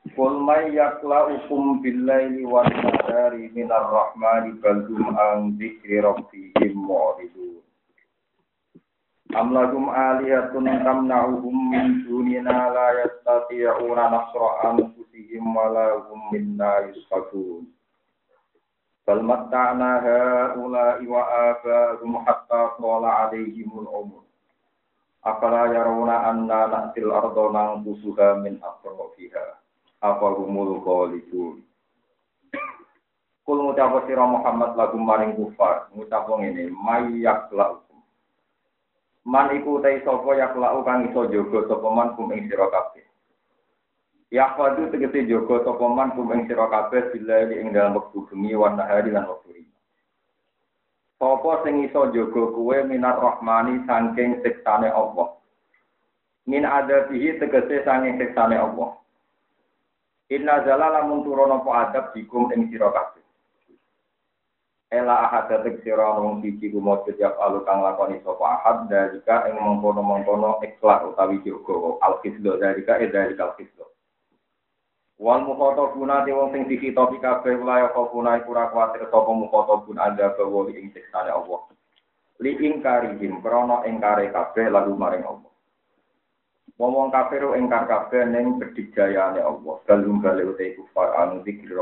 Qul may yakla'ukum billaili wan nahari minar rahmani bal hum an dzikri rabbihim mu'ridun. Am lahum alihatun tamna'uhum min dunina la yastati'una nasra anfusihim wa la hum minna yusfakun. Bal matta'na ha'ula'i wa aba'ahum hatta qala 'alaihimul umur. Afala yarawna anna na'til ardo nangkusuha min atrofiha apa humul qalibun Kul ngucap sira Muhammad lagu maring kufar. Ngucap ngene mayak lakum Man iku te sapa yak lau kang iso jaga sapa man kum ing sira kabeh. Ya fadu tegese jaga sapa man kum ing sira kabeh bila ing dalam wektu bengi wan nahari lan wektu rino Sapa sing iso jaga kuwe minar rahmani saking siksane Allah? Min adabihi tegese saking siksane Allah Inna zalala munturono po adab dikum ing sira kabeh. Ela ahad datek sira wong siji kumujud ya alu kang lakoni sapa ahad dalika ing mengkono-mengkono ikhlas utawi jogo al khizlo dalika e dalika al khizlo. Wal mukhatabuna te wong sing dikitopi kabeh wilayah kofuna iku ora kuwatir sapa mukhatabun ada bawa ing siksane Allah. Li ingkarihim krana ingkare kabeh lalu maring Allah. Wong kafir engkar kabeh ning kedijayane Allah. Galung gale utai kufar anu zikir.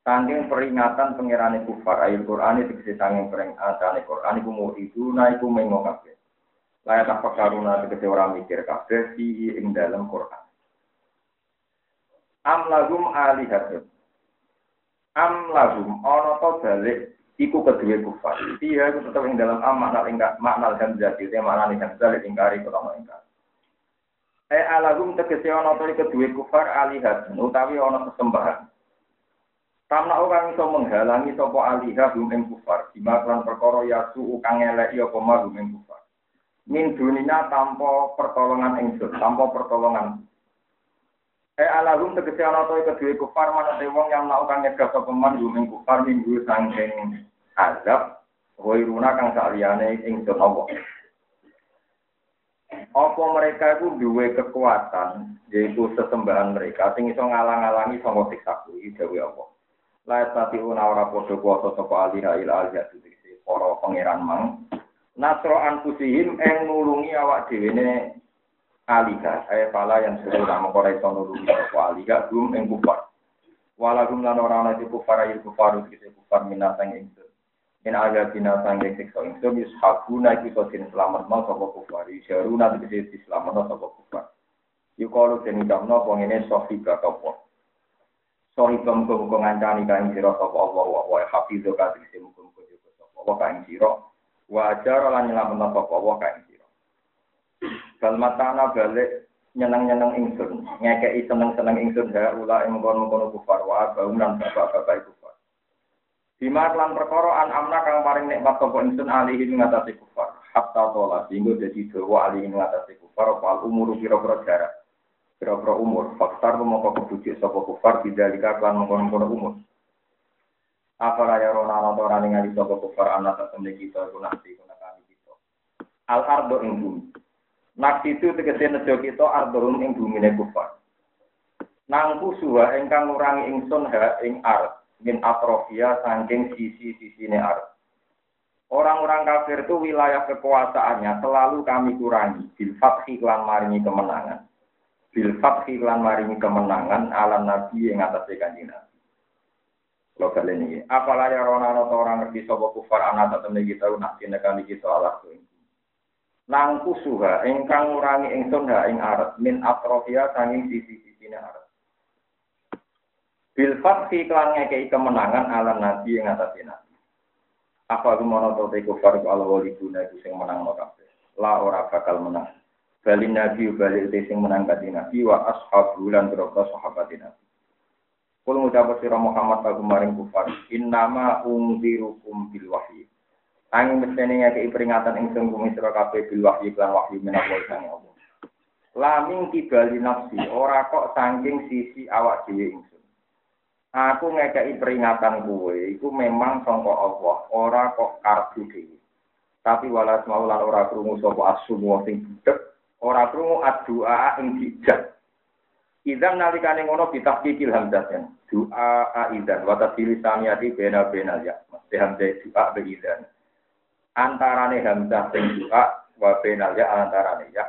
Sangking peringatan pangerane kufar ayat Quran itu bisa sangking peringatan Quran iku mau itu naiku mengo kabeh. Layak tak karuna tegese ora mikir kabeh fihi ing dalam Quran. Am lagum alihatun. Am lagum ana to balik iku kedua kufar. Iya itu tetap ing dalam am makna ingkar makna hamzah itu makna hamzah ingkari kota ingkar. E alagum tegese ana to kedue kufar alihat utawi ana sesembahan. Tamna orang iso menghalangi sapa alihah hum kufar, bima lan perkara yasu kang eleki apa hum ing kufar. Min dunina tanpa pertolongan ingsun, tanpa pertolongan. E alagum tegese ana to kedue kufar mana wong yang melakukan nyegah sapa hum kufar minggu sangking azab, Wairuna kang saliyane ingsun Allah. Apa mereka itu duwe kekuatan yaitu sesembahan mereka sing iso ngalang-alangi sanga siksa kuwi dewe apa la tati una ora padha kuwasa sapa aliha ila aliyah dite para pangeran mang. Nasro anfusihim ing nulungi awak dhewe ne aliha saya pala yang sudah nama korai iso nulungi sapa aliha belum ing kufar. Walagum lan ora ana kufar ayu kufar dite kufar minasang ing In aga bina sangge siksa ingsun yushabuna iku iso den selametno sapa kufar. Yaruna dikese diselametno sapa kufar. Yukalu den ucapno apa ngene sohiba topo. Sohiba muga-muga ngancani kain sira sapa Allah wa wa hafizu ka dikese muga-muga jaga sapa Allah kain sira. Wa ajara lan nyelametno sapa Allah kain sira. Kalmatana balik nyeneng-nyeneng ingsun, ngekei seneng-seneng ingsun ha ula ing mengkono-mengkono kufar wa abaum lan bapak-bapak kufar. Bima lan perkara an amna kang paring nikmat sapa ingsun alihi ngatasi kufar. Hatta tola sehingga dadi dawa alihi ngatasi kufar apa umur pira-pira jarak. Pira-pira umur faktar mongko kebujuk sapa kufar bidalika lan mengkono-kono umur. Apa raya rona ana ora ningali sapa kufar ana tetemne kita iku nanti kuna kami kita. Al ardo ing bumi. Naksi itu tegese nejo kita ardohum ing bumine kufar. Nangku suha ingkang ngurangi ingsun ha ing ard min atrofia saking sisi-sisi near. Orang-orang kafir itu wilayah kekuasaannya selalu kami kurangi. Bil fathi lan maringi kemenangan. Bil fathi lan maringi kemenangan alam nabi yang atas kanjeng nabi. Lo kalian ini. Apalah ya rona rona orang ngerti sobo kufar anak temen kita nak tindakan kita Allah tuh. Nang kusuha engkang ngurangi ingsun ha ing arat min atrofia saking sisi-sisi near. Bil fathi kelan ngekei kemenangan ala nabi yang atas nabi. Apa kumono to te kufar ku ala wali guna sing menang no kabeh. La ora bakal menang. Balin Nabi balik sing menang kanjeng Nabi wa ashabu lan berapa sahabat Nabi. Kul ngucap sira Muhammad kagum maring kufar, innama ungzirukum bil wahyi. Angin mestene ngekei peringatan ingsun bumi sira kabeh bil wahyi lan wahyu menawa sang Allah. Laming kibali nafsi, ora kok saking sisi awak dhewe ingsun. Aku ngekei peringatan kuwe, iku memang sangka Allah, ora kok karbu dhewe. Tapi walas mau lan ora krungu sapa asu sing budek Ora krungu addu'a ing dijak. Idan nalikane ngono bitahqiqil hamzaten. Doa idan wa tafsir saniyati bena bena ya. Mesti hamzah doa be idan. Antarane hamzah sing doa wa bena ya antarane ya.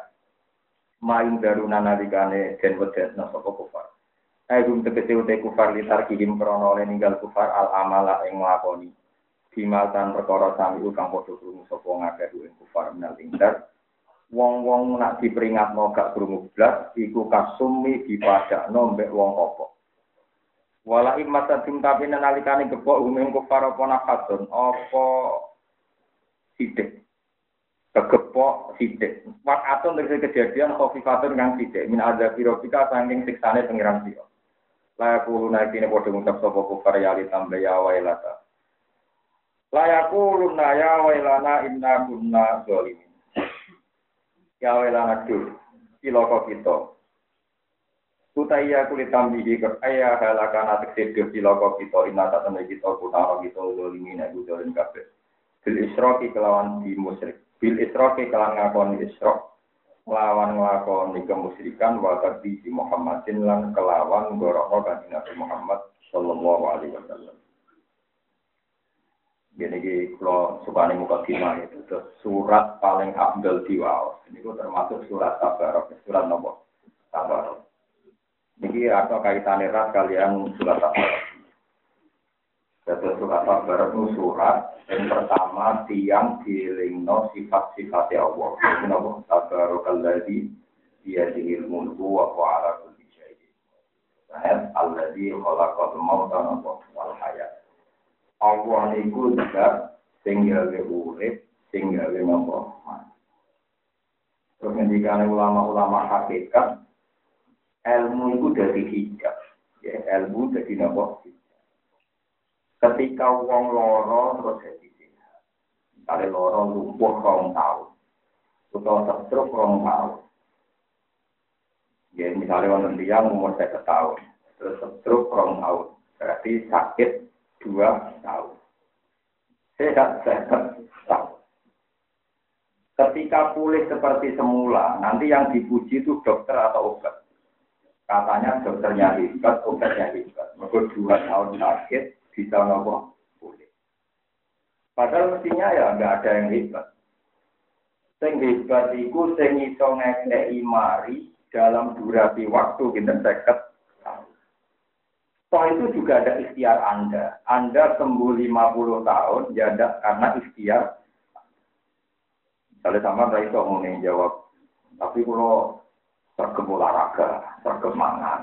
Main daruna nalikane den wedet sapa kufar. Aigum tegese ute kufar litar kihim krono oleh ninggal kufar al amala ing nglakoni. Bimal tan perkara sami kang padha krungu sapa ngakeh ing kufar menal ingdar wong-wong nak diperingatno gak krungu blas iku kasumi dipadakno mbek wong apa. Wala imata dim tapi nalikane gepok umum kufar apa nafasun apa sidik kegepok sidik wakatun dari kejadian kofifatun kang sidik min ada firofika sangking siksane pengiran siro layaku naik ini bodoh ngucap sopo kufar yali tambah ya wailata. Layaku luna ya wailana inna kunna zolimin ya wela aduh iloko kita. Utaya kulit tambihi ke halakan atik seduh iloko kita. Ina tak temen kita kutara kita zolimin aku zolim kabeh. Bil isroki kelawan di musyrik. Bil isroki kelawan ngakoni isrok lawan nglakoni kemusyrikan wa di Muhammadin lan kelawan gorokno kanjeng Nabi Muhammad sallallahu alaihi wasallam Gini ki nih muka kima itu terus surat paling abdul. Ini gue termasuk surat tabarok, surat nomor tabarok. Ini atau kaitan erat kalian surat tabarok. Jadi surat tabarok itu surat yang pertama tiang dilingno sifat-sifat Allah. Ini alladhi dia dihil mulku wa ala kulli syai'in. Ayat alladhi khalaqal mauta wal hayat. Allah niku zat sing gawe urip, sing gawe nopo Terus ngendikane ulama-ulama hakikat, ilmu itu dari hijab. Ya, ilmu dari nopo Ketika wong loro terus jadi sehat. Misalnya loro lumpuh rong tahun. Atau setruk rong tahun. Ya, misalnya orang dia umur saya tahun. Terus setruk rong tahun. Berarti sakit dua tahun. Sehat sehat tahun. Ketika pulih seperti semula, nanti yang dipuji itu dokter atau obat. Katanya dokternya hebat, obatnya hebat. Mereka dua tahun sakit, bisa nopo pulih. Padahal mestinya ya nggak ada yang hebat. Sing hebat itu sing iso ngekei mari dalam durasi waktu kita seket Toh itu juga ada ikhtiar Anda. Anda sembuh 50 tahun, ya ada karena ikhtiar. Misalnya sama saya itu mau jawab. Tapi kalau tergem olahraga, tergem mangan.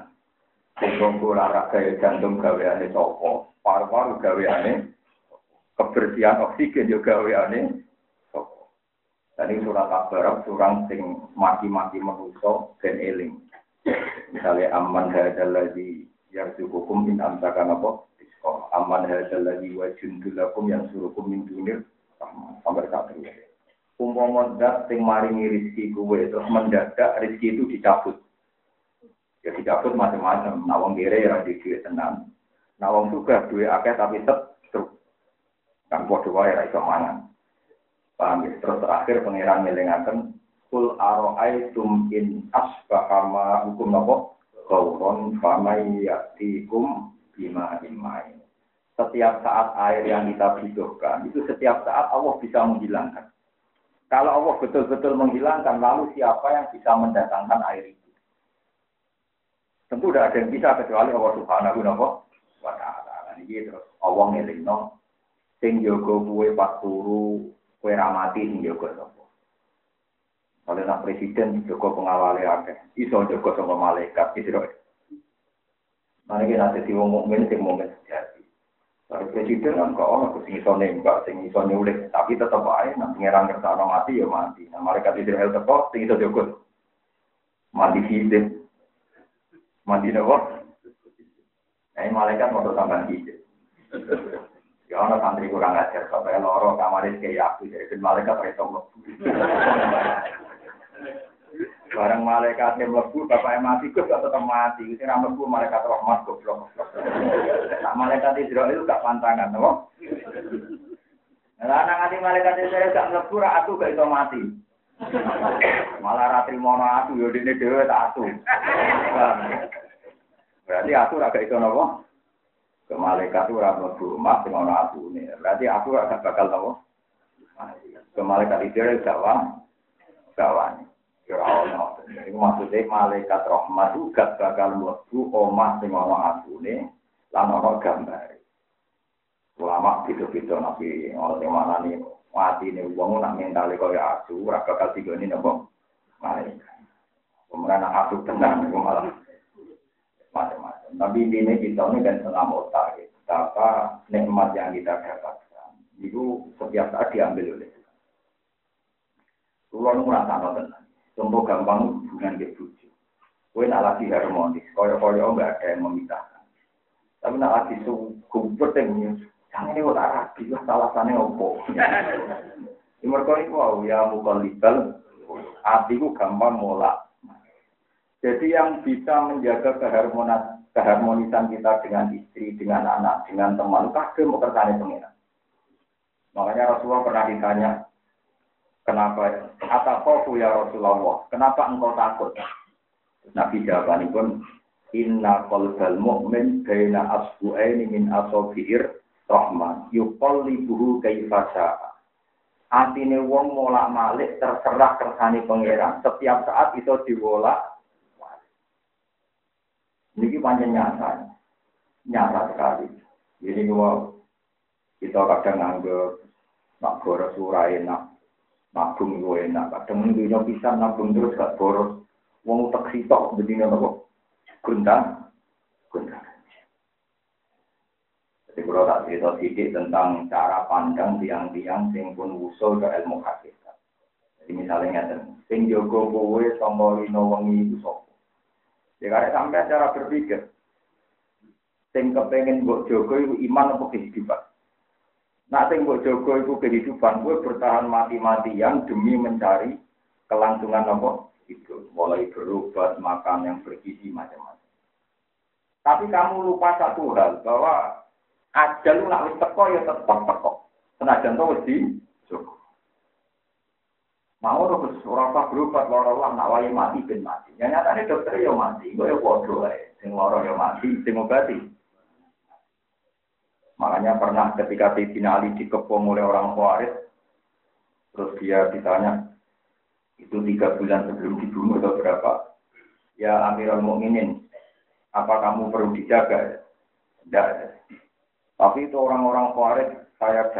Singgung olahraga ya jantung gaweane sopo. Paru-paru gaweane. Kebersihan oksigen juga gaweane. Dan ini surat kabar, surang sing maki-maki menuso dan eling. Misalnya aman hadal yang hukum min amsakan apa isko aman hadal lagi wa jundulakum yang suruhkum min dunir sampai satu umpama dat sing maringi rizki kuwe terus mendadak rizki itu dicabut ya dicabut macam-macam nawang kere yang di duit tenang nawang juga duit akeh tapi tetap truk kan bodoh wae ra iso mangan paham ya terus terakhir pangeran ngelingaken kul aro'aitum in asbahama hukum nopo gauron famai yaktikum bima imai. Setiap saat air yang kita butuhkan, itu setiap saat Allah bisa menghilangkan. Kalau Allah betul-betul menghilangkan, lalu siapa yang bisa mendatangkan air itu? Tentu tidak ada yang bisa kecuali Allah Subhanahu wa taala. Ini terus Allah ngelingno sing jaga kuwe pas turu kowe ramati sing jaga sapa. Oleh nak presiden Joko pengawali akeh, iso Joko sama malaikat gitu. Mari kita jadi wong mukmin sing mukmin sejati. Kalau presiden kan kok orang sing iso nembak, sing iso nyulik, tapi tetap aja nanti ngerang kersane mati ya mati. Nah malaikat Israel teko sing iso Joko. Mati hidup. Mati nopo. Nah, ini malaikat mau tambah hidup. Ya ana santri kurang ajar, sampai loro kamar kayak aku jadi malaikat itu mlebu. Barang malaikat yang mlebu bapak mati kok tetap mati. Sing ra mlebu malaikat rahmat goblok. Nah, malaikat Israel itu gak pantangan, no? Lah nang ati malaikat Israel gak mlebu ra aku gak iso mati. Malah ratri mono aku yo dene dhewe tak atu. Berarti aku ra gak iso napa? ke malaikat itu ora mlebu omah sing ana atune. Berarti aku ora bakal tahu. Ke malaikat itu ora gawan. Gawan. Ya ono. Iku maksudnya malaikat rahmat itu gak bakal mlebu omah sing ana atune lan ana gambar. Ulama gitu-gitu nabi oleh mana nih mati nih uang nak mentali kaya asu, ora bakal tiga ini nopo malaikat. Kemudian asu tenang, malah macam-macam. Tapi ini kita ini kan senam otak, ya. betapa nikmat yang kita dapatkan itu setiap saat diambil oleh kita. Nu merasa tenang. Contoh gampang hubungan ke bujuk. Kue nak lagi harmonis, koyo-koyo enggak ada yang memisahkan. Tapi nak lagi sukumpet yang yang ini kok rapi lah alasannya opo. Ini mereka ini wow ya mukul libel, hatiku gampang molak. Jadi yang bisa menjaga keharmonisan, keharmonisan kita dengan istri, dengan anak, dengan teman, kadang pekerjaan pengiran. Makanya Rasulullah pernah ditanya, kenapa? Atakofu ya Rasulullah, kenapa engkau takut? Nabi jawabannya pun, Inna qalbal mu'min baina asbu'aini min asofi'ir rahman yuqallibuhu kaifa Atine wong molak malik terserah kersane pangeran. Setiap saat itu diwolak ini panjang nyata, nyata sekali. Jadi kalau kita kadang nganggep nak boros surai enak, nabung gue enak. Kadang minggunya bisa nabung terus gak boros. Wong tak sitok begini nopo gundang, gundang. Jadi kalau tak cerita sedikit tentang cara pandang tiang-tiang sing pun usul ke ilmu hakikat. Jadi misalnya ngeten, sing jogo kowe sangka lino wengi Ya karena sampai cara berpikir. Sing kepengen buat Joko itu iman apa kehidupan. Nah, sing buat Joko itu kehidupan, gue bertahan mati-matian demi mencari kelangsungan apa? Itu mulai berobat, makan yang bergizi macam-macam. Tapi kamu lupa satu hal bahwa ajal nak wis teko ya tetep teko. Senajan wis di Joko. Mau terus orang tak berobat loro lah nak wae mati ben mati. Ya nyatane dokter ya mati, kok ya padha wae. Sing loro ya mati, sing obati. Makanya pernah ketika Sayyidina Ali dikepung oleh orang Khawarij, terus dia ditanya, itu tiga bulan sebelum dibunuh atau berapa? Ya Amirul Mukminin, apa kamu perlu dijaga? Tidak. Tapi itu orang-orang Khawarij, saya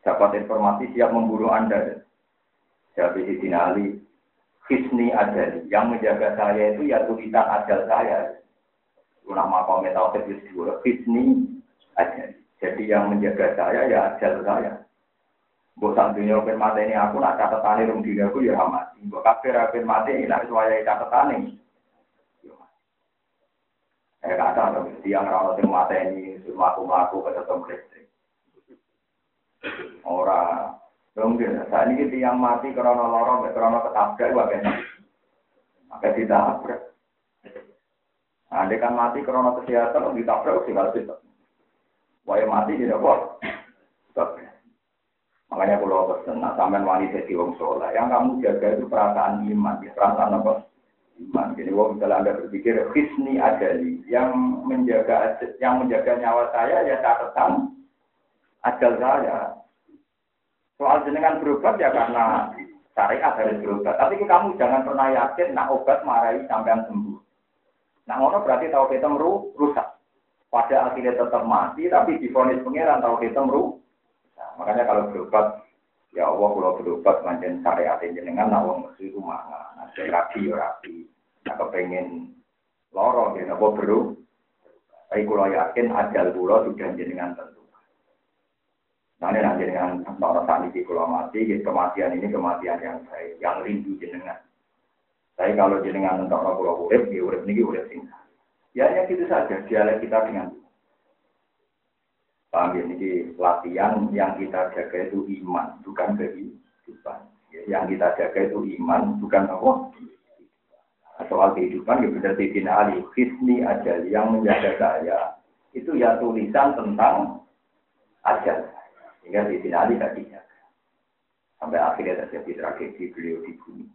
dapat informasi siap membunuh Anda. Jadi di Ali, Hisni Adali, yang menjaga saya itu ya tulisan ajal saya. Nama komen tauhid itu dua, Hisni Adali. Jadi yang menjaga saya ya ajal saya. Sak dunia open mati ini aku nak catetane rum diri aku ya mati. Mbok kafir open mati ini nak suaya catetane. Eh kata dong, tiang rawat yang mati ini, cuma aku melaku ke listrik. Orang Mungkin saat ini yang mati karena lorong, karena ketabrak, wakai maka ditabrak. Nah, dia kan mati karena kesehatan, ditabrak, tinggal situ. Wah, mati tidak boleh. Makanya kalau pesen, nah, sampean wanita di wong soleh, yang kamu jaga itu perasaan iman, ya, perasaan apa? Iman. Jadi, wong misalnya anda berpikir, hisni adali, yang menjaga yang menjaga nyawa saya ya catatan ajal saya. Soal jenengan berobat ya karena syariat harus berobat. Tapi kamu jangan pernah yakin nak obat marahi sampean sembuh. Nah ngono berarti tahu kita meru rusak. Pada akhirnya tetap mati, tapi difonis pengiran tahu kita meru. Nah, makanya kalau berobat, ya Allah kalau berobat manjen syariat jenengan nak wong mesti mana. Nah, rapi ya rapi. Nah kepengen lorong ya apa beru. Tapi kalau yakin ajal kula sudah jenengan tentu. Nanti nanti dengan orang di pulau mati, kematian ini kematian yang baik, yang rindu jenengan. Tapi kalau jenengan untuk pulau urip, ya urip ini urip sing. Ya hanya gitu saja dialek kita dengan Paham ya, ini latihan yang kita jaga itu iman, bukan kehidupan. Yang kita jaga itu iman, bukan apa? Soal kehidupan, ya benar Sayyidina Ali. Hisni ajal yang menjaga saya. Itu ya tulisan tentang ajal. Sehingga Sayyidina Ali tidak dijaga. Sampai akhirnya terjadi tragedi beliau dibunuh.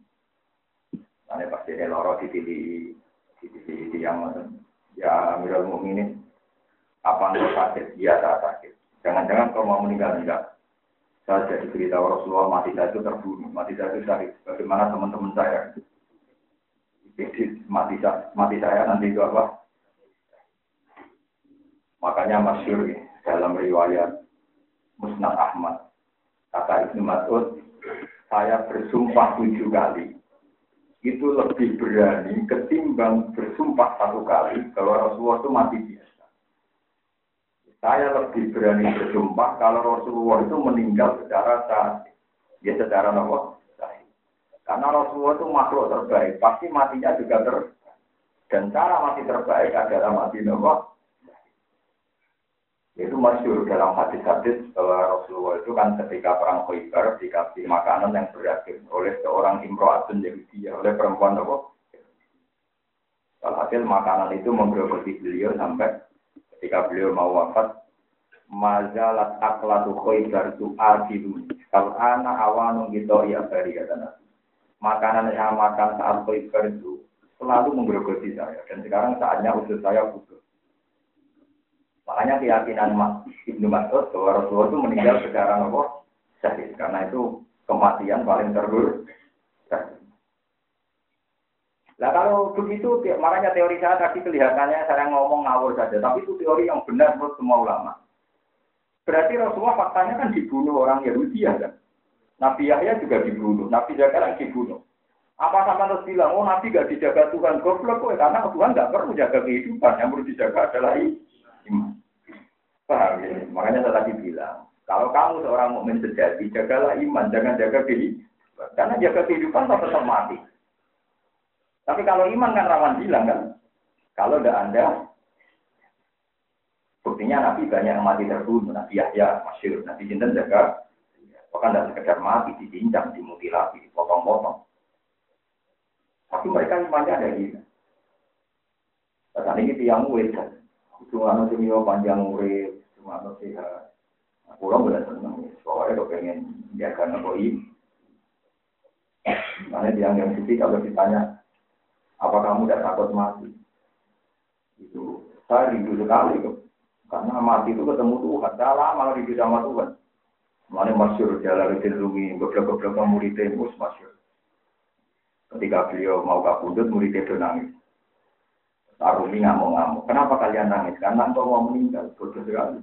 Karena pasti dia loro di titik di yang ya Amirul Mukminin apa engkau sakit? Iya saya sakit. Jangan-jangan kau mau meninggal enggak? Saya jadi berita Rasulullah mati saya itu terbunuh, mati saya itu sakit. Bagaimana teman-teman saya? Jadi mati saya, mati saya nanti itu apa? Makanya masyur ya, dalam riwayat Musnad Ahmad. Kata Ibnu Mas'ud, saya bersumpah tujuh kali. Itu lebih berani ketimbang bersumpah satu kali kalau Rasulullah itu mati biasa. Saya lebih berani bersumpah kalau Rasulullah itu meninggal secara sahih. Ya secara nopo Karena Rasulullah itu makhluk terbaik, pasti matinya juga ter dan cara mati terbaik adalah mati nopo. Itu masyur dalam hadis-hadis bahwa Rasulullah itu kan ketika perang Khaybar dikasih makanan yang beragam oleh seorang imro'atun dia oleh perempuan nopo. Hasil makanan itu menggerogoti beliau sampai ketika beliau mau wafat mazalat aklatu khaybar tu adilu kalau anak awanu gitu ya bari kata Nabi. Makanan yang makan saat khaybar itu selalu menggerogoti saya. Dan sekarang saatnya usus saya putus makanya keyakinan Mas Ibnu Mas'ud bahwa Rasulullah itu meninggal secara nopo syahid karena itu kematian paling terburuk Nah kalau begitu, makanya teori saya tadi kelihatannya saya ngomong ngawur saja, tapi itu teori yang benar menurut semua ulama. Berarti Rasulullah faktanya kan dibunuh orang Yahudi ya kan? Nabi Yahya juga dibunuh, Nabi Zakaria dibunuh. Apa sama terus bilang, oh Nabi gak dijaga Tuhan, goblok kok, karena Tuhan gak perlu jaga kehidupan, yang perlu dijaga adalah iman. Paham ya? Makanya saya tadi bilang, kalau kamu seorang mukmin sejati, jagalah iman, jangan jaga kehidupan. Karena jaga kehidupan tetap mati. Tapi kalau iman kan rawan hilang kan. Kalau tidak Anda, buktinya Nabi banyak yang mati terbunuh. Nabi Yahya, Masyur, Nabi Jinten jaga. Bahkan tidak sekedar mati, dicincang, dimutilasi, dipotong-potong. Tapi mereka imannya ada gitu. Saat ini tiang wedan. Cuma anu sing panjang urip, cuma anu sehat. Pulang benar seneng, soalnya kalau pengen jaga nabi. Mana tiang yang suci kalau ditanya, apa kamu tidak takut mati? Itu saya rindu sekali kok. Karena mati itu ketemu Tuhan. Saya lama rindu sama Tuhan. Mana masyur jalan itu rumi, beberapa-beberapa muridnya mus masyur. Ketika beliau mau kabundut, muridnya nangis. Arumi ngamuk-ngamuk. Kenapa kalian nangis? Karena engkau mau meninggal. Bodoh sekali.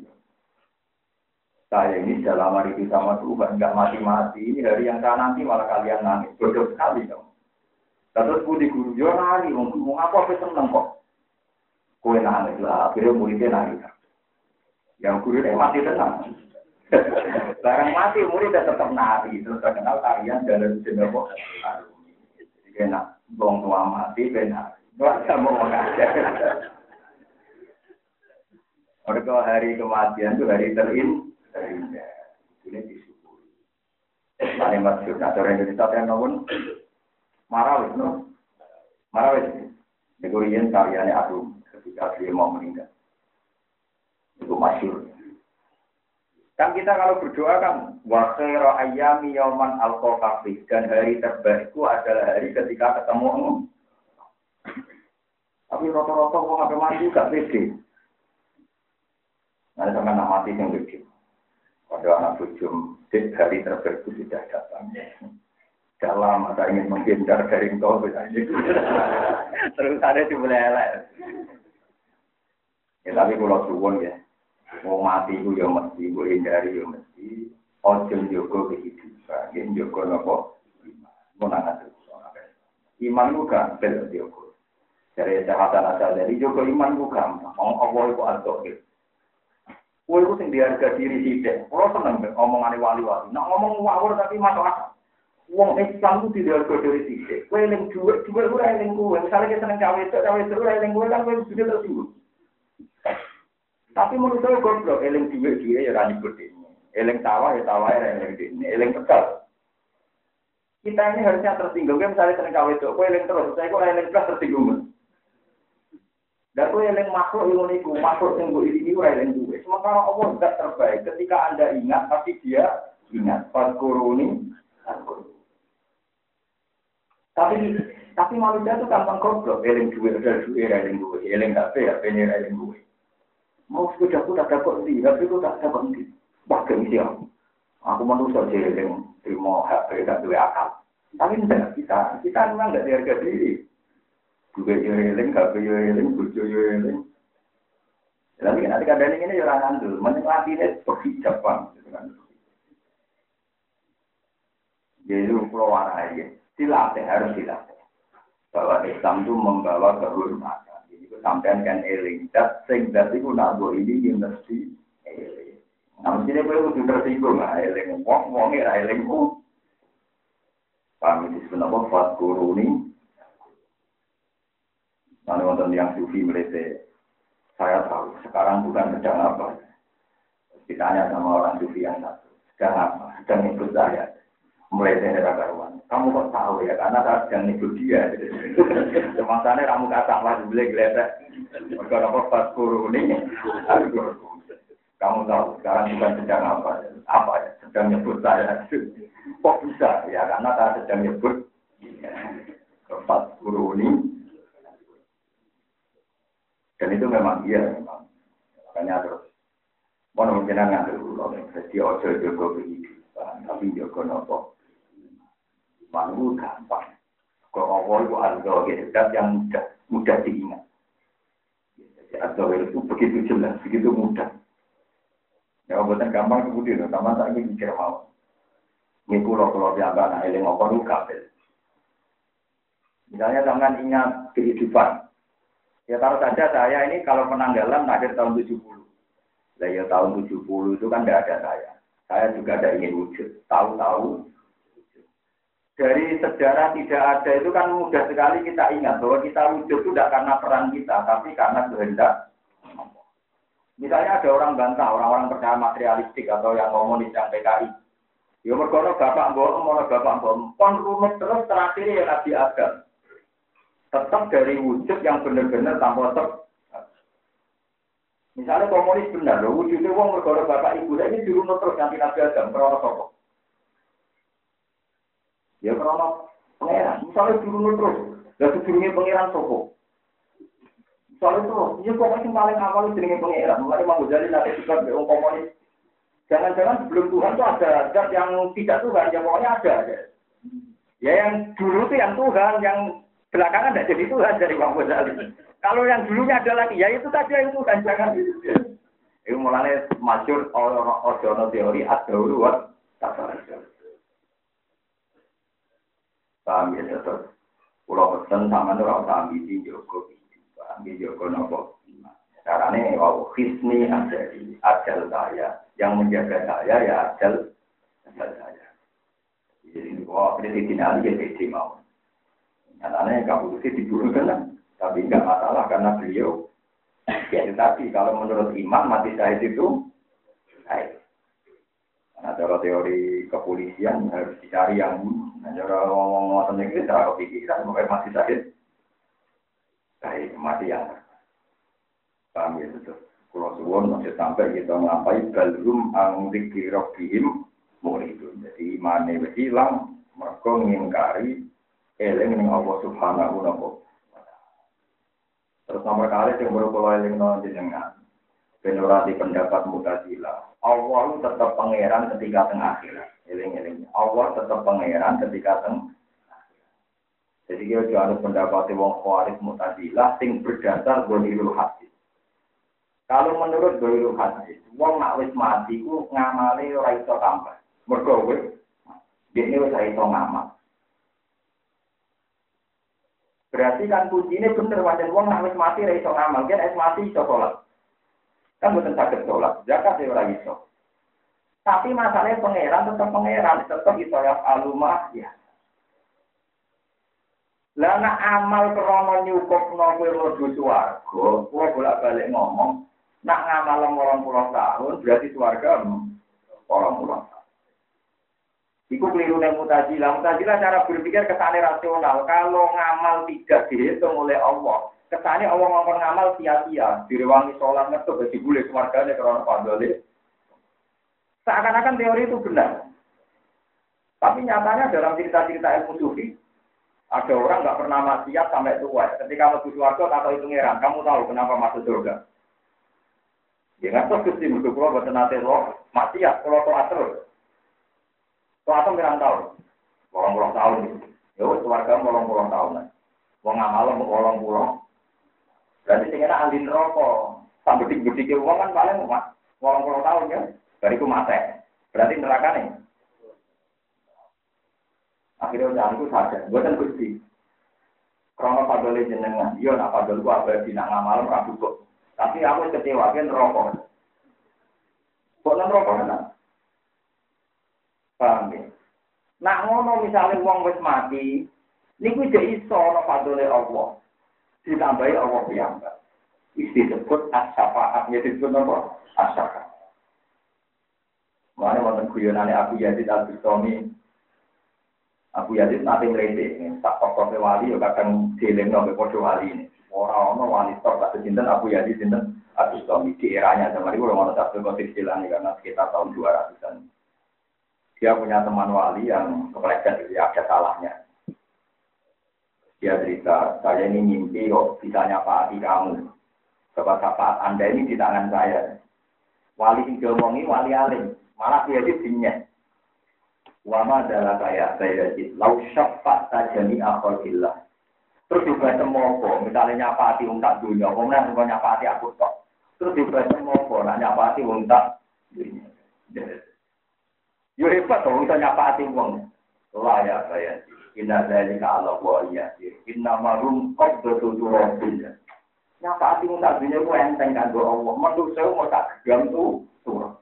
Saya ini sudah lama rindu sama Tuhan, nggak mati-mati. Ini hari yang saya nanti malah kalian nangis. Bodoh sekali dong. Terus budi guru yo nari, mau apa apa seneng kok. Kue nangis lah, akhirnya muridnya nangis. Yang guru ini mati tenang. Barang mati muridnya tetap nari, terus terkenal tarian kok. Jadi enak, bong tua mati benar. Baca mau mengajar. Mereka hari kematian itu hari terin, terindah. Ini disyukuri. Ini masyur, nah cara Indonesia yang ngomong, Marawis, no? Marawis. Itu rian karyanya aku ketika dia mau meninggal. Itu masyur. Kan kita kalau berdoa kan wa khairu ayyami yauman al dan hari terbaikku adalah hari ketika ketemu Tapi rata-rata kok ada mati juga pede. Nah, sama anak mati yang lucu. Pada anak bujum, hari terbaikku sudah datang. Dalam atau ingin menghindar dari engkau terus ada di belelek ya tapi kalau suwon ya. Mau mati itu ya mesti gue hindari ya mesti. Ojo jogo kehidupan ya jogo nopo. Mau nangat iman itu gampang jogo dari sehatan asal dari jogo iman itu gampang ngomong apa itu adokir Kue itu sing diharga diri deh. Kalau seneng omongan wali-wali. Nah ngomong ngawur tapi masuk akal. Wong Islam itu tidak harga dari sisi. Kue eling duit, duit ora eling kue. Misalnya kita seneng cawe itu, cawe itu eling kue kan kue sudah tersinggung. Tapi menurut saya goblok, eling duit duit ya rani gede. Eling sawah ya sawah ya eling ini, eling tegal. Kita ini harusnya tersinggung. Kan misalnya seneng cawe itu, kue eling terus, saya kok eling terus tersinggung. Dan kue eling makhluk yang uniku, makhluk yang gue ini ora eling duit. Sementara Allah tidak terbaik. Ketika anda ingat, tapi dia ingat. Pas kuruni, tapi tapi manusia itu gampang goblok, eling duit ada duit eling duit, eling gak ya eling eling duit. Mau sepeda aku tak dapat di, tapi aku tak dapat di. Wah gengsi aku. Aku manusia eling terima HP tak duit akal. Tapi enggak kita, kita memang enggak diharga diri. Duit yo eling, HP yo eling, bojo yo eling. Tapi nanti kadang ini orang ngandel, mending latihnya berhijab bang. Jadi pulau warai dilatih harus dilatih. Bahwa Islam itu membawa kehormatan. Jadi sampean kan eling. Dat sing dat itu nak ini yang mesti eling. Nah mestinya gue udah tersinggung lah eling. Wong wong ya eling wong paham ini sebenarnya fat guru ini Nanti wonten yang sufi melete, saya tahu sekarang bukan sedang apa. Ditanya sama orang sufi yang satu, sedang apa? Sedang ikut saya mulai dari karuan. Kamu kok tahu ya? Karena saya sedang ikut dia. Semasanya kamu kata lah beli geletek. Mereka dapat pas ini. Kamu tahu sekarang bukan sedang apa? Apa ya? Sedang nyebut saya. Kok bisa? Ya karena saya sedang nyebut pas ini. Dan itu memang iya memang. Makanya terus. Mau mungkin nggak dulu, jadi ojo jogo kehidupan, tapi jogo nopo Manu gampang. Kok Allah itu al-zawir yang mudah, mudah diingat. Jadi al itu begitu jelas, begitu mudah. Ya, buatan gampang kemudian, sama tak ingin mikir mau. Ini pulau pulau yang anak eling apa itu kabel. Misalnya jangan ingat kehidupan. Ya taruh saja saya ini kalau penanggalan akhir tahun 70. Lah ya tahun 70 itu kan tidak ada saya. Saya juga ada ingin wujud. Tahu-tahu dari sejarah tidak ada itu kan mudah sekali kita ingat bahwa kita wujud itu tidak karena peran kita, tapi karena kehendak. Misalnya ada orang bantah, orang-orang percaya materialistik atau yang komunis yang PKI. Ya mergono bapak mbok, mau bapak mbok, pon rumit terus terakhir ya Nabi Adam. Tetap dari wujud yang benar-benar tanpa ter. Misalnya komunis benar, loh, wujudnya wong mergono bapak ibu, ini dirunut terus nanti Nabi Adam, perono sokok. Ya karena pangeran. Misalnya turun terus, dan sebelumnya pangeran sopo. Misalnya terus, ya pokoknya paling awal itu dengan pangeran. Mulai mau jadi nanti juga orang komunis. Jangan-jangan sebelum Tuhan itu ada zat yang tidak Tuhan, yang pokoknya ada. Ya yang dulu itu yang Tuhan, yang belakangan tidak jadi Tuhan dari Bang Ghazali. Kalau yang dulunya ada lagi, ya itu saja yang Tuhan, jangan itu. Itu mulanya masyur orang-orang teori ada tak salah. Paham ya tetap. Pulau pesen sama itu rasa ambisi Joko Ambisi Joko nopo. Caranya wow hisni ajali ajal saya. Yang menjaga saya ya ajal saya. Jadi wah ini tidak ada yang mau. Nyatanya itu diburu kan, tapi nggak masalah karena beliau ya tapi kalau menurut iman mati syahid itu baik. Nah, cara teori kepolisian harus dicari yang Nah, cara ngomong ngotot negeri, cara kepikiran, mungkin masih sakit. Baik, mati yang Paham ya, betul. Kalau suwon masih sampai kita melampai balrum ang dikri robbihim itu. Jadi mana hilang, mereka mengingkari eling ning Allah Subhanahu wa. Terus nomor kali yang baru kalau eling non jenengan. Penurati pendapat mutazila. Allah tetap pangeran ketika tengah akhirat. Eling-eling. Allah tetap pangeran ketika teng. Jadi kita juga harus pendapat wong khawarij mutazilah sing berdasar golirul hadis. Kalau menurut golirul hadis, wong nak wis mati ku ngamali ora iso tambah. Mergo wis dene wis iso ngamal. Berarti kan kuncinya bener wajan wong nak wis mati ora iso ngamal, kan wis mati iso sholat. Kan bukan sakit sholat, zakat ya ora iso. Tapi masalahnya pangeran tetap pangeran, tetap itu ya alumah ya. Lah nak amal krono nyukup nopo mlebu swarga, kula bolak-balik ngomong, nak ngamal 80 tahun berarti swarga 80 tahun. Iku keliru nih mutajilah. Mutajilah cara berpikir kesannya rasional. Kalau ngamal tidak dihitung oleh Allah, kesannya Allah ngomong ngamal sia-sia. Direwangi sholat ngetuk, bagi boleh keluarganya karena pandole. Seakan-akan teori itu benar. Tapi nyatanya dalam cerita-cerita ilmu sufi, ada orang nggak pernah maksiat sampai tua. Ketika mau suarga atau itu ngeran, kamu tahu kenapa masuk surga? Ya nggak tahu sih, untuk pulau buat nanti lo maksiat, kalau toat terus. Toat pirang tahun, bolong bolong tahun. Ya wes keluarga bolong bolong tahun. Mau ngamal bolong bolong. Berarti tinggal ahli rokok. Sampai bedik-bedik uang kan paling bolong bolong tahun ya. Bariku mate. Berarti neraka nih. Akhirnya udah itu saja. Buatan gusti. Krono padole jenengan. Iya nak padol gua abadi nak ngamal rabu kok. Tapi aku kecewa kan rokok. Kok nang rokok kan? Paham ya? Nak ngono misalnya uang wis mati, niku jadi iso ana padole Allah. Ditambahi Allah piyambak. Isti disebut as-syafaat, ya disebut apa? As-syafaat. Mana wonten guyonane Abu Yazid Al Bustami. Abu Yazid nanti ngerti, tak pokok wali ya kadang dilengno mbek padha wali ini. Ora ono wali tok tak sinten Abu Yazid sinten Al Bustami di eranya zaman itu ono satu kotik silani karena sekitar tahun 200-an. Dia punya teman wali yang kepleset itu ada salahnya. Dia cerita, saya ini mimpi kok bisa nyapa kamu. Sebab saat Anda ini di tangan saya. Wali yang diomongi wali alim. Malah dia dinya. Wama adalah kayak saya jadi lau syafa tajani akhillah. Terus juga semopo, misalnya nyapati tak dunia, kemudian juga nyapati aku tok. Terus juga semopo, nah nyapati tak dunia. Yo hebat dong, bisa nyapati wong. Lah ya saya, inna dari Allah wa iya, inna marum kok betul betul Nyapati tak dunia itu enteng kan Allah. Menurut saya mau tak gegam tuh turun.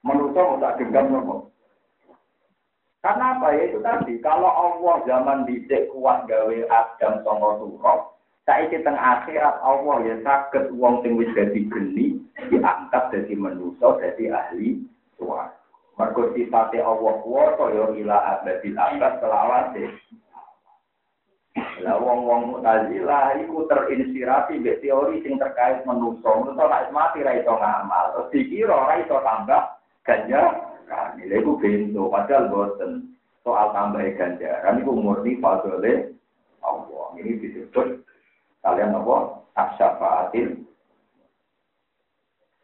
Menurut mau tak genggam nopo. Karena apa ya itu tadi, kalau Allah zaman dicek kuat gawe Adam songo surok, saiki teng akhirat Allah ya sakit uang sing wis dadi geni diangkat dadi manusa dadi ahli suara. Mergo sifate Allah kuwasa ya ila abadil abad selawase. Lah wong-wong Mu'tazilah iku terinspirasi mbek teori sing terkait manusa. Manusa nek mati ra iso ngamal, terus dikira ora iso tambah ganjaran. Lha iku bento padahal boten. Soal tambah ganjaran iku murni fadole Allah. Ini disebut kalian apa? Asyafaatil.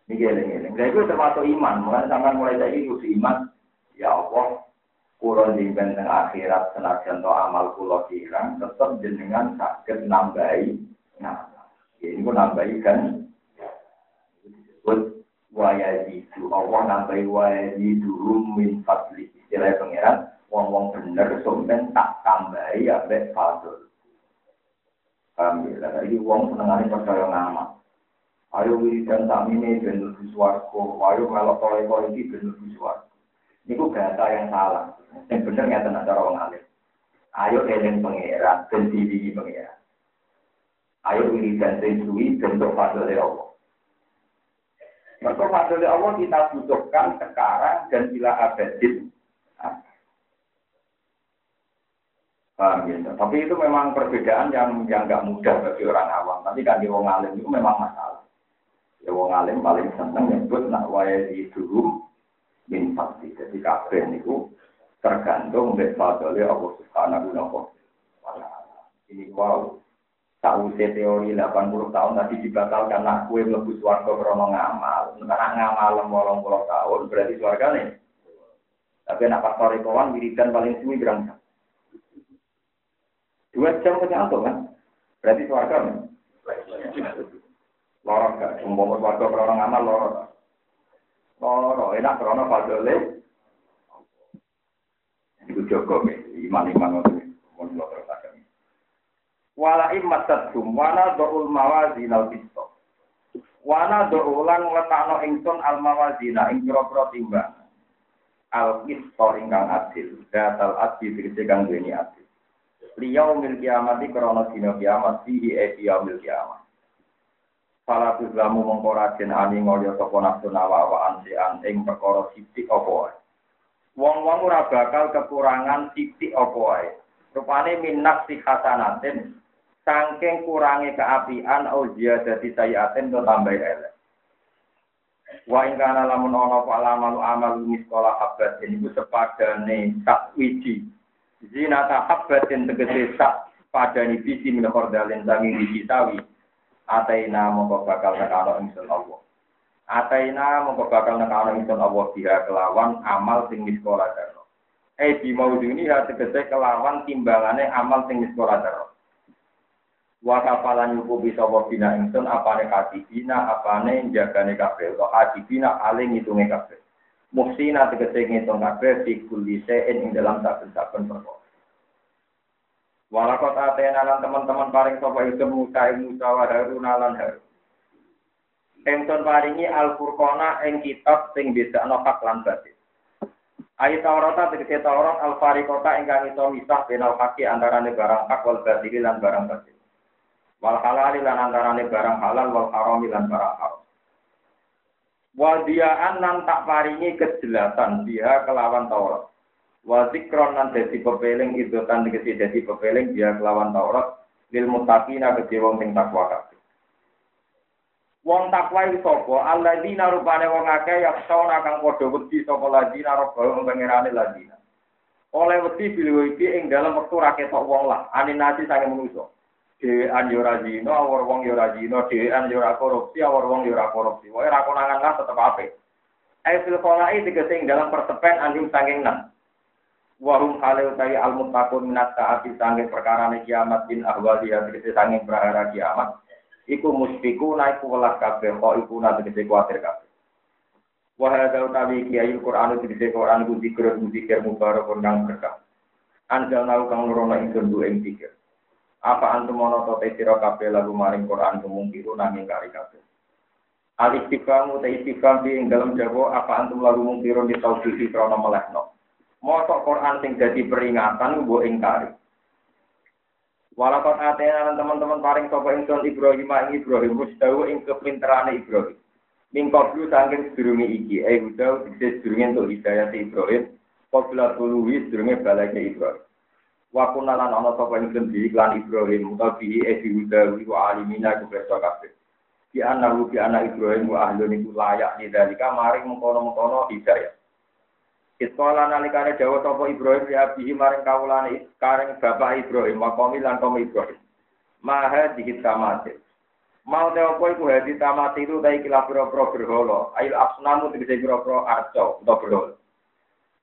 Ini geleng-geleng. Lha iku termasuk iman. Mulai sampai mulai dari itu iman. Ya Allah, jimben teng akhirat senajan to amal kulo kirang tetap jenengan sakit nambahi nah ini pun nambahi kan? Disebut wayajidu Allah nambahi wayajidu min fadli. Istilah pangeran wong-wong bener somben tak tambahi ambek fadl. Paham ya? Lah iki wong senengane percaya ngamal ayo wiridan samine ben lebih swarga ayo melok tole iki ben lebih swarga niku bahasa yang salah yang bener tenang cara wong alim ayo eling pangeran dan diwiji pangeran ayo wiridan dan suwi bentuk fadl Allah Maka fadl Allah kita butuhkan sekarang dan bila abadin. Paham ya? Tapi itu memang perbedaan yang yang nggak mudah bagi orang awam. Tapi kan di wong alim itu memang masalah. Ya wong alim paling seneng nyebut nak di dulu min fadli. Jadi kabeh niku tergantung dari fadli Allah Subhanahu wa taala. Ini wow tahu teori 80 tahun tadi dibatalkan nak kue mlebu swarga krana ngamal. Karena ngamal 80 tahun berarti nih. Tapi nak pas kawan wiridan paling suwi berang Dua jam kenyang kan? Berarti swarga nih. Lorot gak? Umpama swarga krana ngamal lorot. Lorot enak krana fadole. Itu Joko, iman-iman ngoten. Mun terus wala immatatkum wana do'ul mawazin al qisto wana do'ulan letakno ingsun al mawazina ing pira-pira timbang al qisqa ingkang adil datal adil tegese kang duweni adil liyau mil kiamat krana dina kiamat fihi e yaumil kiamat Fala tuzlamu mongko raden ani ngoyo sapa nafsu nawa wa ansian ing perkara sithik apa wae. Wong-wong ora bakal kekurangan sithik apa wae. Rupane minnak si hasanatin saking kurangi keapian au ziyadati sayiatin to tambah elek. Wa ing kana lamun ana apa alamalu amal miskola habat ini sepadane sak wiji. Zina ta habatin tegese sak padani biji min khordalin sangi biji sawi. Ataina mongko bakal nekano ingsun Allah. Ataina mongko bakal nekano ingsun Allah biha kelawan amal sing miskola darah. Eh di mauduni ha tegese kelawan timbangane amal sing miskola darah. wa kafalan nyukupi sapa bina ingsun apane katibina apane jagane kabeh utawa katibina ale ngitunge kabeh muksina tegese ngitung kabeh di kulli ing dalam saben-saben perkara Walakot atena lan teman-teman paring sapa itu Musa Musa wa Harun lan Harun. Engson paringi Al-Furqana ing kitab sing bedakno hak lan batil Ayat Taurat tegese Taurat Al-Fariqata ingkang iso misah benal haki antarane barang hak wal batil lan barang batil wal halal lan antarane barang halal wal haram lan barang haram. Wal diaan nan tak paringi kejelasan dia kelawan Taurat wa zikron nan dadi pepeling kan dikesi dadi pepeling dia kelawan Taurat lil muttaqina kedhe wong sing takwa kabeh wong takwa iki sapa alladzina rupane wong akeh yaksona kang padha wedi sapa ladina robbahum pangerane ladina oleh wedi bilih iki ing dalam wektu ra ketok wong lah aninasi sange manusa dhewean yo ora zina, awor wong yo ora zina, dhewean yo ora korupsi, awor wong yo ora korupsi. Wae ra konangan lah tetep apik. Ai fil qolai tegese dalam persepen anjing sanging nang. Wahum kale utawi al muttaqun minat taati sange perkara kiamat bin ahwali ya tegese sange perkara kiamat. Iku muspiku naiku welas kabeh kok iku na tegese kuatir kabeh. Wahada utawi kiai Quran tegese Quran ku dikir dikir mubarak kang berkah. Anjal nau kang nurono ingsun du ing dikir. Apa antum to te sira kabeh lagu maring Quran kemungkiru nanging kari kabeh. Al istiqamu te istiqam di ing dalam jago apa antum lagu mungkiru di tauhid krana melehno. Mosok Quran sing dadi peringatan mbok ingkari. Walaupun atena teman-teman paring sapa ingsun Ibrahim ing Ibrahim musdawu ing kepinterane Ibrahim. Mingko dulu saking sedurunge iki, eh udah bisa sedurunge untuk hidayah Ibrahim, Qabla tuluhi sedurunge balake Ibrahim. wa kunna lan ana sapa ingsun bi iklan Ibrahim utawa bi edi hudawi wa alimina kubeso kabeh di anak bi anak Ibrahim wa ahli niku layak di dalika maring mengkono-mengkono hidayah Iskola nalikane dawa sapa Ibrahim ya bihi maring kawulane kareng bapak Ibrahim wa qaumi lan kaum Ibrahim maha dikit tamate Mau te opo iku hadi tamati itu ta iki lapiro-pro berhala ail asnamu tegese pira-pira arca utawa berhala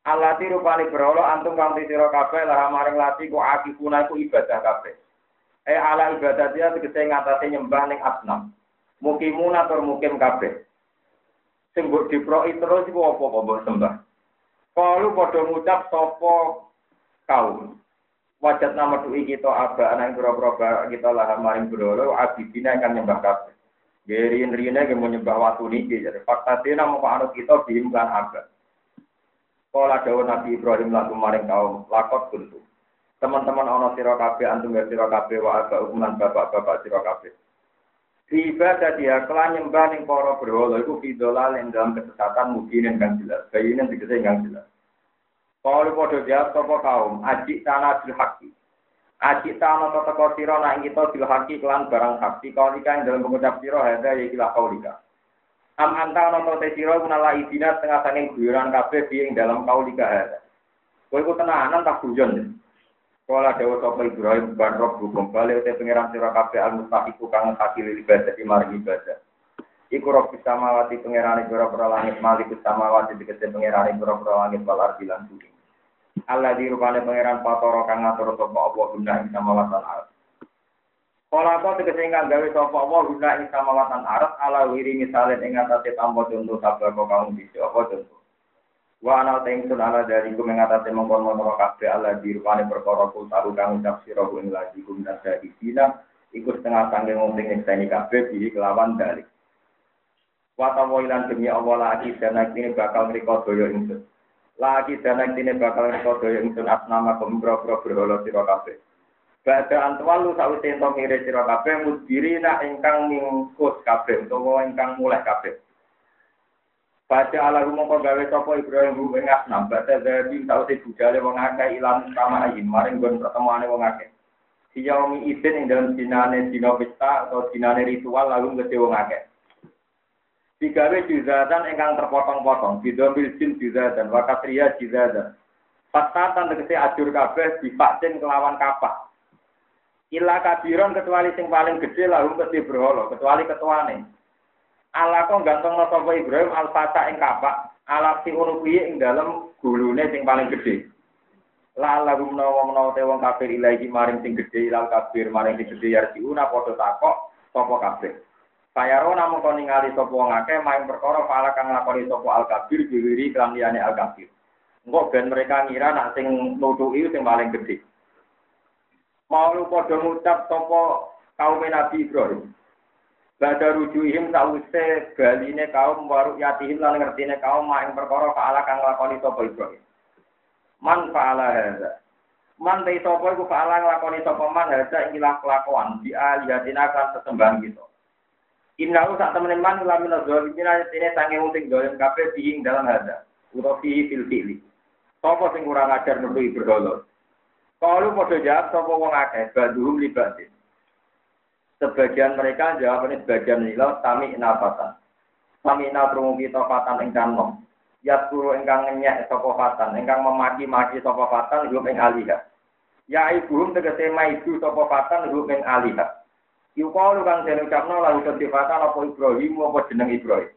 Alati rupani berolo antum kang sira kabeh lah maring lati ku akifuna ku ibadah kabeh. Eh ala ibadah dia tegese ngatasi nyembah ning asnam. Mukimuna tur mukim kabeh. Sing mbok diproi terus iku apa kok mbok sembah. Kalu padha ngucap sapa kaum. Wajat nama tuhi kita aba anak boro-boro kita lah maring berolo abidina kang nyembah kabeh. Gerin rine yang menyembah waktu ini, jadi fakta dina mau anut kita bihimkan abad. Kala dawa Nabi Ibrahim lagu maring kaum lakot kuntu. Teman-teman ana sira antum ya sira kabeh wa aga ukuman bapak-bapak sira kabeh. Ibadah dia kelan nyembah ning para berhala iku bidolal ing dalam kesesatan mungkin kang jelas. Bayine tegese kang jelas. Kalau padha jawab sapa kaum, ajik tanah bil haqi. Ajik tanah tata kau sira nak kita bil haqi kelan barang haqi. Kau ing dalam pengucap sira hada ya ikilah kaulika. Am anta ana te sira kunala idina tengah sanging guyuran kabeh ing dalam kau liga ada. Kowe ku tenanan tak guyon. Kala dewa sapa Ibrahim ban rob hukum bali te pangeran sira kabeh al mustaqiku kang hakil ibadah di mari ibadah. Iku rob samawati pangerane pira-pira langit malik samawati dikete pangerane pira-pira langit wal ardi lan bumi. Allah di rupane pangeran patoro kang ngatur sapa Allah guna ing samawatan alam. Kala kau tegese ingkang gawe sapa Allah guna ing samawatan arat ala wiri misalnya ing atase tanpa contoh sabda kau kamu bisa apa contoh. Wa ana tengsun ala dari mengatasi mongkon mono kabeh ala di perkara ku taru kang ucap sira ing lagi ku minasa isina iku setengah sangge ngomong ngenteni kabeh bihi kelawan dalik. Wa tawilan demi Allah lagi dan ini bakal mriko doyo ingsun. Lagi dan dine bakal kodo yang sun asnama kumbro-bro berhala sira kabeh. Bada antual lu sawise ento ngire sira kabeh mudbirina ingkang mingkus kabeh utawa ingkang mulai kabeh. Baca ala mongko gawe sapa Ibrahim rum ing asnam bada dari sawise budale wong akeh ilang sama ayin maring gon pertemuane wong akeh. Siyaumi idin ing dalam dinane dina pesta atau dinane ritual lalu ngece wong akeh. Digawe juzatan ingkang terpotong-potong, bidomil jin juzatan, wakatria juzatan. Fatatan tegese ajur kabeh dipaksin kelawan kapak. Ila kabiron kecuali sing paling gede lalu kesti berhala, kecuali ketuane. Ala kok gantung sapa Ibrahim al-fata ing kapak, ala si unubi ing dalem gulune sing paling gede. La lagu menawa menawa te wong kafir ilahi maring sing gede ilal kafir maring sing gede yarjiuna padha takok sapa kafir. Sayaro namung kon ningali sapa wong akeh main perkara pala kang lakoni sapa al kafir diwiri kelan liyane al kafir. Engko ben mereka ngira nak sing nutuki sing paling gede. Mau padha ngucap sapa kaum Nabi Ibrahim. Bada rujuhim sause baline kaum waru yatihim lan ngertine kaum maing perkara faala kang lakoni sapa Ibrahim. Man faala hadza. Man te sapa iku faala nglakoni sapa man hadza ing kelakuan di aliyatina kan sesembahan kita. Inna sak temen man lamin zalimina tene sange uting dolen kabeh ing dalam hadza. Utawa fi fil fi'li. Sapa sing kurang ajar nutu berhala. Kalau padha jawab sapa wong akeh baduhum libatin. Sebagian mereka jawab ini sebagian nilai kami nafatan. Kami natrungu kita fatan ingkang nom. Ya guru ingkang ngenyek sopo fatan, ingkang memaki-maki sopo fatan, hum ing alihah. Ya ibuhum tegese maidu sopo fatan, hum ing alihah. Yukalu kang den ucapno lalu kesifatan apa Ibrahim apa jeneng Ibrahim.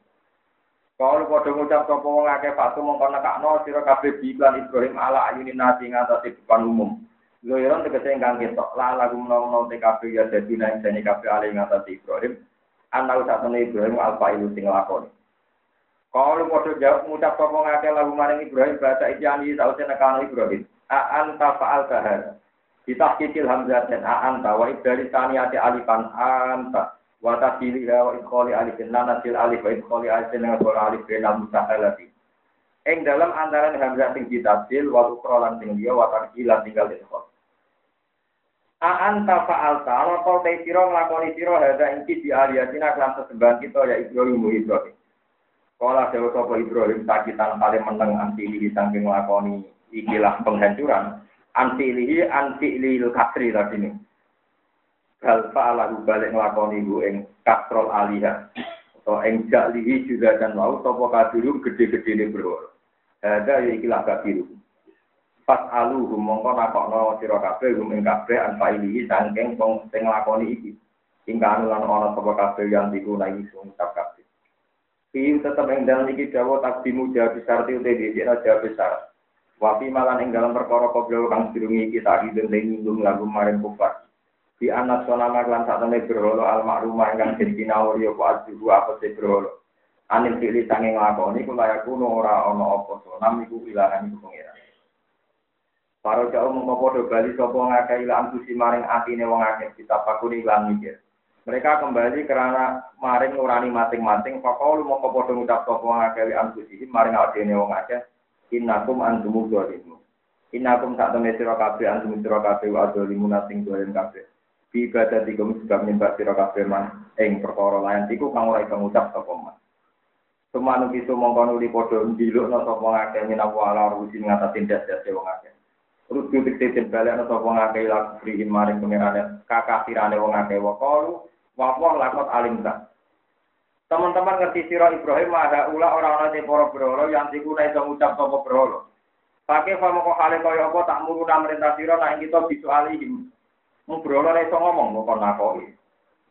Kalau padha ngucap sapa wong akeh fatu mongko nekakno sira kabeh Ibrahim ala ayunin nasi ngatasi depan umum. Loiron tegese ingkang ketok la lagu menawa TKP ya dadi nang jane kabeh ali ngatasi Ibrahim. Ana usatane Ibrahim alfa ilu sing lakoni. Kalau padha jawab ngucap sapa ngake lagu maring Ibrahim bahasa ijani sausé nekano Ibrahim. A anta fa'al tahar. Kita kecil hamzah dan a anta wa ibdali saniyati alifan anta. Wa tasiliha wa idkhali alifin nanasil alif wa idkhali alifin dengan suara alif benal musahalati. Ing dalam antaran hamzah sing ditasil wa ukra lan sing liya wa tarjilan tinggal idkhal. Aan ta fa'alta, ala kau te siro nglakoni siro hadza inki di aliyatina kelam sesembahan kita ya Ibrahim Ibrahim. Kala dewa sapa Ibrahim sakitan kali meneng antilihi saking nglakoni ikilah penghancuran. Antilihi antilil kasri tadi ini. Bal fa'alahu balik nglakoni bu ing kastrol alihah. Atau ing jaklihi juga dan mau sapa kabiru gede-gede ini berhor. Hadza ya ikilah kabiru. Pas alu mongko nakokno sira kabeh hum ing kabeh anfailihi saking wong sing nglakoni iki. Hingga anu lan ana sapa kabeh yang digunakan sing ucap kabeh. Fi tetep ing dalem iki dawa takdimu jawab sarti ute dhewe jawab besar. Wafi malan ing dalam perkara koblo kang dirungi iki tak idun nyinggung lagu maring kufar. Di anak sonama lan sak temne berholo al makrumah ingkang den kinawuri apa ajuhu apa se berholo. Anil fili sanging lakoni kula yakuno ora ana apa sonam iku ilahan iku pengira. Para jauh mau podo bali sopo ngakai lan susi maring atine wong akeh kita pakuni lan mikir. Mereka kembali karena maring nurani masing-masing. Fakau mau podo ngucap sopo ngakai lan susi maring atine wong akeh. Innakum antumu dolimu. Innakum tak temen sira kabeh antum sira kabeh wa dolimu nating dolen kabeh. Bi ibadah tikum sebab nyembah sira kabeh man ing perkara lain iku kang ora ngucap sapa man. Semanu kisu mongko nuli padha ndilukna sapa ngakeh minawa ala rusi ngatasin das-das wong akeh. Rudu dikte balik ana sapa ngakeh laku frihim maring pengerane kakafirane wong akeh wa qalu wa lakot alim ta. Teman-teman ngerti sira Ibrahim ada ula orang-orang di para berhala yang dikuna iso ngucap sapa berhala. Pakai famo kok hale kaya apa tak muruna merintah sira nek kita bisa alihim. Mung berhala iso ngomong kok nakoki.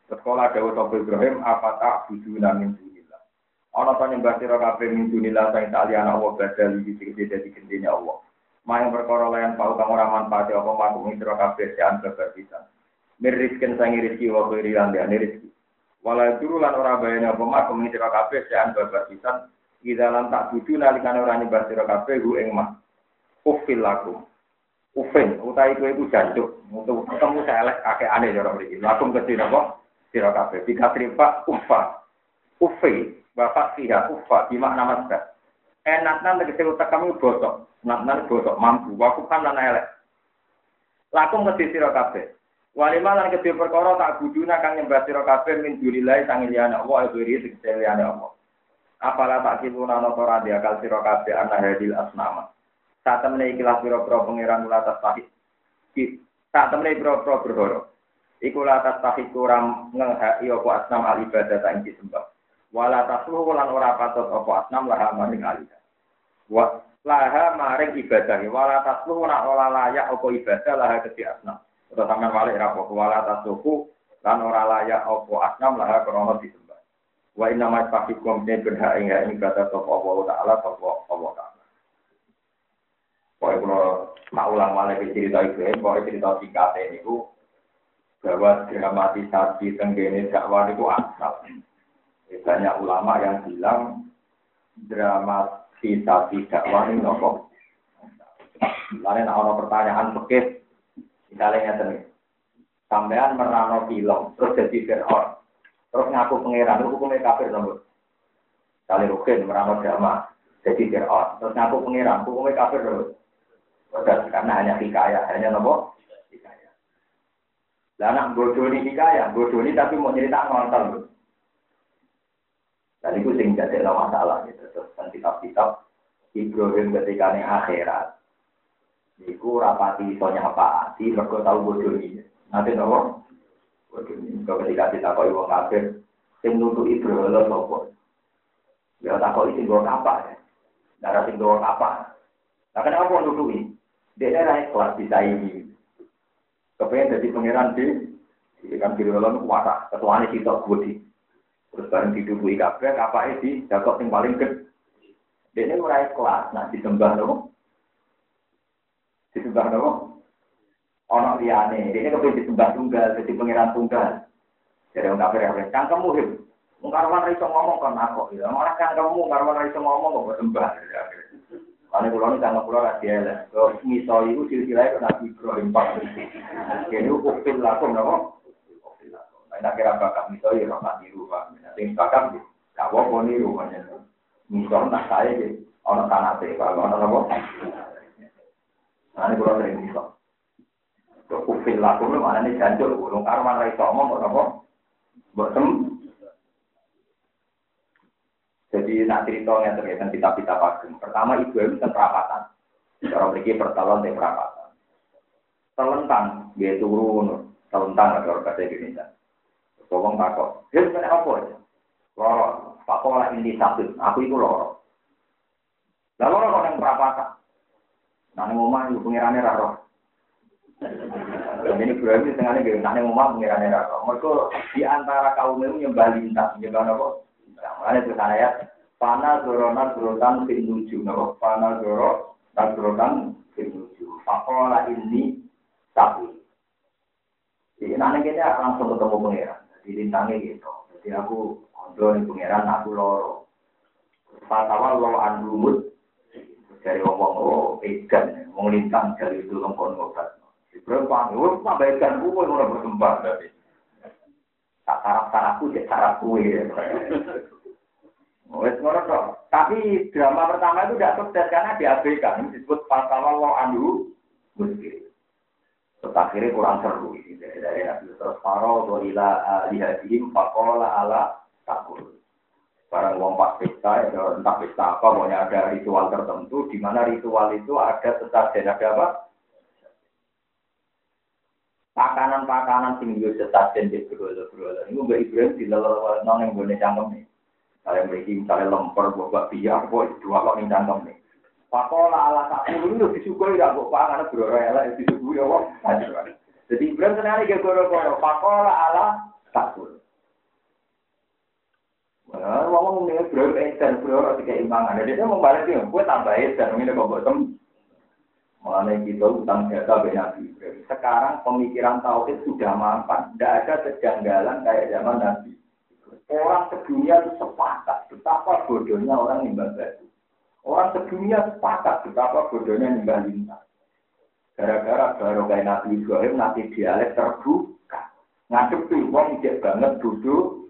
Sekolah dawuh sapa Ibrahim apa tak buduna min dunillah. Ana to nyembah sira kabeh min dunillah sing tak liyana Allah badal iki sing dadi gendene Allah. Mayang perkara layan pau kang ora manfaat apa makum sira kabeh sean beber pisan. Mirisken sangi rezeki wa kiri lan dia rezeki. Wala dulu lan ora bayane apa makum sira kabeh sean beber pisan. Ida lan tak budu nalikane ora nyembah sira kabeh hu ing mah. Ufil lakum. Ufin, utai kowe iku jancuk. Untuk ketemu saya elek kakek aneh cara mriki. Lakum ke sira kok sira kabeh. Bika tripa ufa. Ufi, bapak siha ufa, di makna masdar. Enakna tegese utek kami bosok. Enakna bosok mampu. Waku kan lan elek. Lakum kedhi sira kabeh. Walima lan kedhi perkara tak buduna kang nyembah sira kabeh min dunillahi sang liyane Allah ibri tegese liyane Allah. Apala tak kiluna ana ora diakal sira kabeh ana hadil asnama. Saat temene ikilah pira-pira pangeran kula atas tahid. Saat temene pira-pira berhoro. Iku la atas tahid kurang ngehaki apa asnam al ibadah tak disembah. Wala tasluhu lan ora patut apa asnam laha maring alidah. Wa laha maring ibadah. Wala tasluhu nak ora layak apa ibadah laha kedhi asnam. Terus sampean walik ra apa wala tasluhu lan ora layak apa asnam laha krana disembah. Wa inna ma tafikum ne berhak ing ing kata sapa Allah taala sapa Allah taala. Pokoknya kalau mau ulang malah cerita itu, pokoknya cerita singkat ini bahwa dramatisasi tenggene dakwah itu asal. Banyak ulama yang bilang dramatisasi dakwah ini nopo. Lain ada pertanyaan fikih, misalnya ini. Sampean merano film, terus jadi Fir'aun. Terus ngaku pangeran, hukumnya kafir nomor. Kali rukin merano drama, jadi Fir'aun. Terus ngaku pangeran, hukumnya kafir nomor. Karena hanya hikayah, hanya nopo. Lah anak bodoh ini hikayah, bodoh ini tapi mau cerita ngonton. Dan itu sing jadi masalah gitu. Terus kan kitab-kitab Ibrahim ketika ini akhirat. Iku rapati soalnya apa? Si mereka tahu bodoh ini. Nanti nopo bodoh ini. Kalau ketika kau ibu kafir, sing nutu Ibrahim lo sopo. Ya tak kau isi gua apa ya? Darah sing gua apa? Nah kenapa nutu ini? Dia era kelas bisa ini. Kepengen jadi pangeran di, kan lalu kuasa. Ketuanya kita budi. Terus bareng didukui kabeh, kapake di dakok sing paling gede. Dene mulai kelas, nah disembah nopo? Disembah nopo? Ono liyane, dene kepen disembah tunggal, jadi pangeran tunggal. Jadi wong kafir yang cangkemmu him. Wong karwan iso ngomong kan aku, ya malah cangkemmu karwan iso ngomong kok sembah. Karena pulau ini tangga pulau rahasia lah. Kalau miso itu silsilah itu nabi Ibrahim Pak. Jadi uktil lakum nopo. Nah, kira bakat miso ya orang niru pak. Nanti bakat di kawo pun niru banyak. Miso nak saya di orang tanah teh kalau orang apa? Nah ini kalau sering miso. Uktil lakum itu mana nih jancur. Ulung karman rai somong kok apa? Botem. Jadi nak ceritanya terkait kitab-kitab ageng. Pertama ibu itu kan perapatan. Cara memiliki pertalon dan perapatan. Telentang, dia turun. Telentang ada orang Indonesia. Tolong takut. Dia bukan apa ya? Loro. Pakok lah ini sakit. Aku itu loro. Lalu loro kok yang perapatan. Nah, ini ngomong itu pengirannya raro. Jadi Ibrahim di tengahnya gini, nah ini ngomong pengirannya raro. Mereka di antara kaum itu nyembah lintang. Nyembah apa? Makanya itu saya, Pana zoronan zorotan fin nuju. Pana zoro dan zorotan fin nuju. Pakola ini sapi. Jadi nanti kita langsung ketemu pengiran dilintangnya gitu. Jadi aku kondo nih pangeran aku loro. Fatwa lo andumut dari ngomong oh edan, mau lintang dari itu ngomong ngobat. Berapa? Oh, tambah edan gue mau berkembang tadi. Tak sarap sarapku jadi sarap kue. Wes ngono kok. Tapi drama pertama itu tidak sukses karena diabaikan. Disebut fatwa lo muskil. Terus akhirnya kurang seru ini dari dari Nabi terus Faro doila lihadihim fakola ala takul. Barang uang pas pesta, ya, entah pesta apa, pokoknya ada ritual tertentu, di mana ritual itu ada sesajen, ada apa? Pakanan-pakanan sing yo sesajen di berolo-berolo. Ini Mbak Ibrahim di non yang boleh cangkem nih. Saya memiliki misalnya lemper, buat biar, buat dua kok yang cangkem nih. Pakola ala tak puluh itu disuguhi tidak kok pangan bro elek disuguhi ya wong. Jadi Ibrahim senang iki goro-goro pakola ala tak puluh. Wah, wong ngene bro enten bro ora keimbangan. Jadi dia mau balik dia, gue tambah dan ngene kok botem. Mengenai kita utang jasa Nabi Ibrahim. Sekarang pemikiran tauhid sudah mampan. Tidak ada kejanggalan kayak zaman Nabi. Orang sedunia itu sepakat betapa bodohnya orang nimbang batu. Orang sedunia sepakat betapa bodohnya nyembah lintang. Gara-gara baru kayak Nabi Ibrahim, Nabi dialek terbuka. Ngadepi wong ijek banget duduk.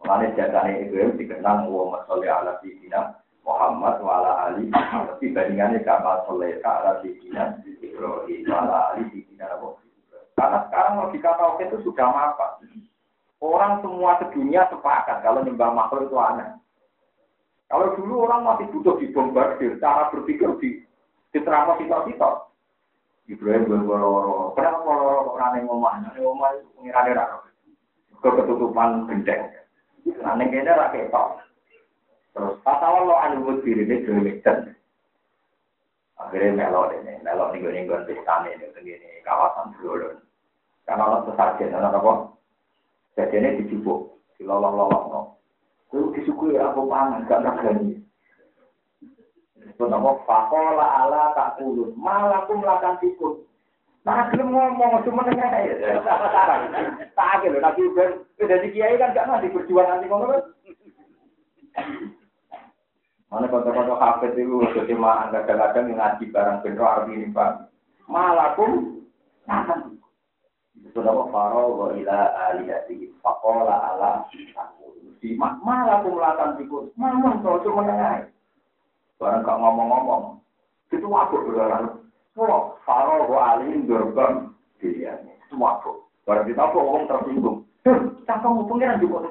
Mengenai jatahnya Ibrahim dikenal wa masolli ala sidina Muhammad wala Ali tapi bandingannya kamal soleh ala sidina Ibrahim wala Ali sidina Karena sekarang logika tauhid itu sudah apa? Orang semua sedunia sepakat kalau nyembah makhluk itu aneh. Kalau dulu orang masih butuh dibombardir, cara berpikir di diterangkan kita-kita. Ibrahim berloro, kenapa loro orang yang ngomong? Yang ngomong itu pengirane raro. Keketutupan. Nah, ini kayaknya rakyat tau. Terus, pas awal lo anu diri ini dewi Akhirnya melok ini, melok nih gue gue pesta ini, ini kawasan dulu. Karena lo sesajen, apa? Jadi ini dijubuk, dilolong-lolong, Itu disukui aku pangan, gak nagani. Nama fakola ala tak kulun. Malah aku melakukan tikun. Nah, belum ngomong, cuma dengan ya. Tak akhir, Nabi Ibrahim. Dari kiai kan gak nanti berjuang nanti ngomong kan. Mana kota-kota hafid itu, jadi mah kadang-kadang ngaji barang bener arti ini, Pak. Makan. Itu nama faro wa ila aliyati. Fakola ala di malah aku melakukan tikus. Mamang kalau cuma menengah. Barang gak ngomong-ngomong. Itu aku berlalu. Oh, faro wa alim gerbang. Itu aku. Barang kita apa ngomong tersinggung. Cangkang pengiran juga.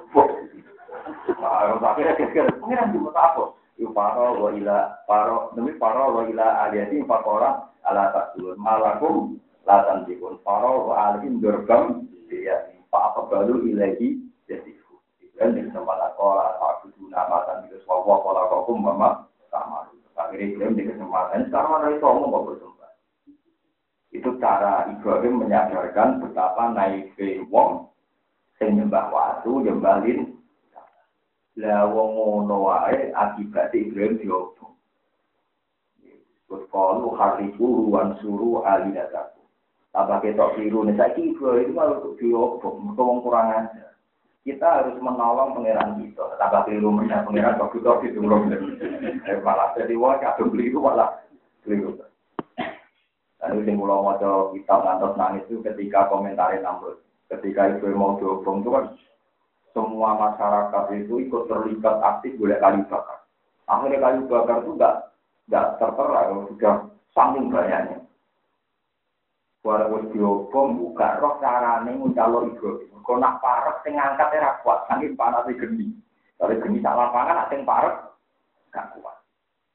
Nah, akhirnya kira-kira pengiran juga tabok. Iku faro wa ila faro demi faro wa ila aliyati fakora ala tasulun malakum latan dikun faro wa alim gerbang. Dilihatnya. Pak apa balu ilahi jadi dan di kesempatan sekolah aku nama dan di sekolah pola hukum mama sama akhirnya klaim di kesempatan sekarang ada itu ngomong kok bersumpah itu cara Ibrahim menyadarkan betapa naiknya wong sing nyembah watu nyembahin lah wong ngono wae akibat Ibrahim diobong Terus hari ruan suruh alidataku. Tambah ketok biru nih, saya Ibrahim malah diobong, wong kurang aja kita harus menolong pangeran kita. Tambah keliru punya pangeran waktu itu itu belum malah jadi kado beli itu malah keliru. Lalu sing kula maca kita ngantos nangis itu ketika komentari Namrud. Ketika itu mau diobong itu kan semua masyarakat itu ikut terlibat aktif boleh kayu bakar. Akhirnya kayu bakar itu enggak enggak tertera, sudah saking banyaknya. Suara wis diobong buka roh carane ngucalo Ibrahim. Kok nak parek sing ngangkat ora kuat, saking panase geni. Kalau geni sak lapangan nak sing parek gak kuat.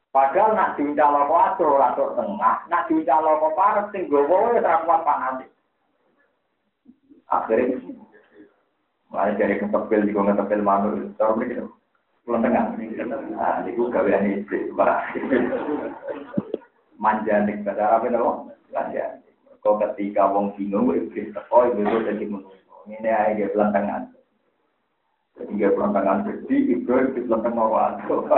Padahal nak kuat ora tok tengah, nak diuncalo kok parek sing gowo ora kuat panase. Akhirnya Mulai dari ketepil, juga ngetepil manur, terus ini gitu. Pulang tengah. Nah, itu gawean iblis. Manjanik, bahasa Arab itu Manjanik. Kau ketika wong bingung, iblis teko, iblis jadi manusia. Ini aja dia pelantangan. Jadi dia pelantangan gede, iblis di pelantangan waduh.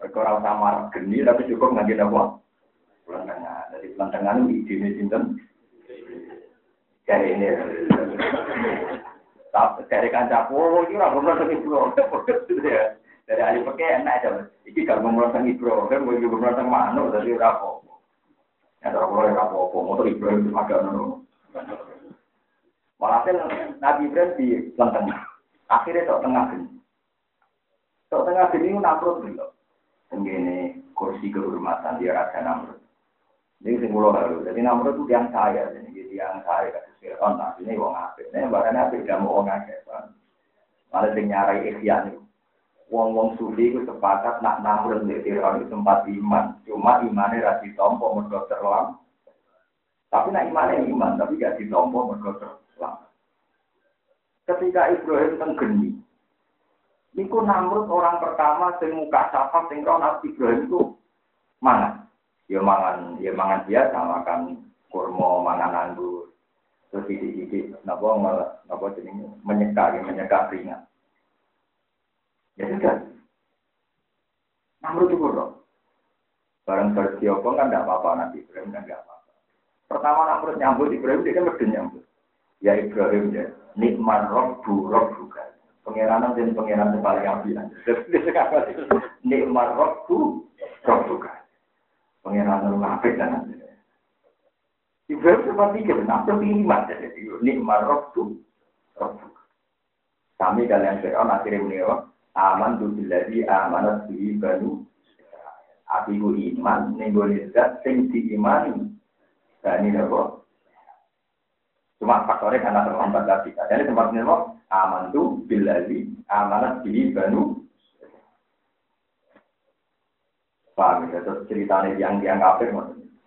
Mereka orang sama geni, tapi cukup nggak kita buat pelantangan. Jadi pelantangan ide sinten. Jadi ini. Tapi dari kancah, oh ini orang belum iblis. Dari ahli pakai enak aja. Iki gak merasa iblis, kan mau juga merasa mana, jadi rapo. Ya kalau mulai apa-apa, motor Ibrahim ada nono. Walhasil Nabi Ibrahim di tengah. Akhirnya tok tengah gini. Tok tengah gini itu namrud gitu. Tenggine kursi kehormatan dia raja namrud. Ini sing kula lalu. Jadi namrud itu yang saya, jadi yang saya kasih Fir'aun. Nah, ini wong apik. Ini bahkan apik gak mau wong akeh. Malah sing nyarai ikhyan itu. Wong-wong sufi itu sepakat nak namrud di Fir'aun itu tempat iman. Cuma imannya rasi tompo mergo terlam. Tapi nak imannya iman, tapi gak ditompo mergo terlam. Ketika Ibrahim tenggeni, Niku Namrud orang pertama sing muka sapa sing roh Nabi Ibrahim itu mangan. Ya mangan, ya mangan biasa makan kurma, mangan anggur. Terus sidik-sidik napa napa jenenge menyeka, menyeka ringan. Ya sudah. Namrud itu roh. Barang berdiopong kan tidak apa-apa Nabi Ibrahim kan tidak apa-apa. Pertama Namrud nyambut Ibrahim dia kan berdua nyambut. Ya Ibrahim ya. Nikmat roh buruk juga. Pengiranan dan pengiran yang paling ambilan. Nikmat roh buruk juga. Pengiran yang ngapik dan Ibrahim sempat mikir, Namrud iman. Nikmat roh buruk Kami kalian Fir'aun akhirnya menewak aman tu biladi amanat bi banu Api ku iman, ning zat sing. Dan ini apa? Cuma faktornya karena terlambat tadi. Jadi tempat ini apa? Aman tu bilali, amanat di banu. Paham ya? Terus ceritanya yang yang kafir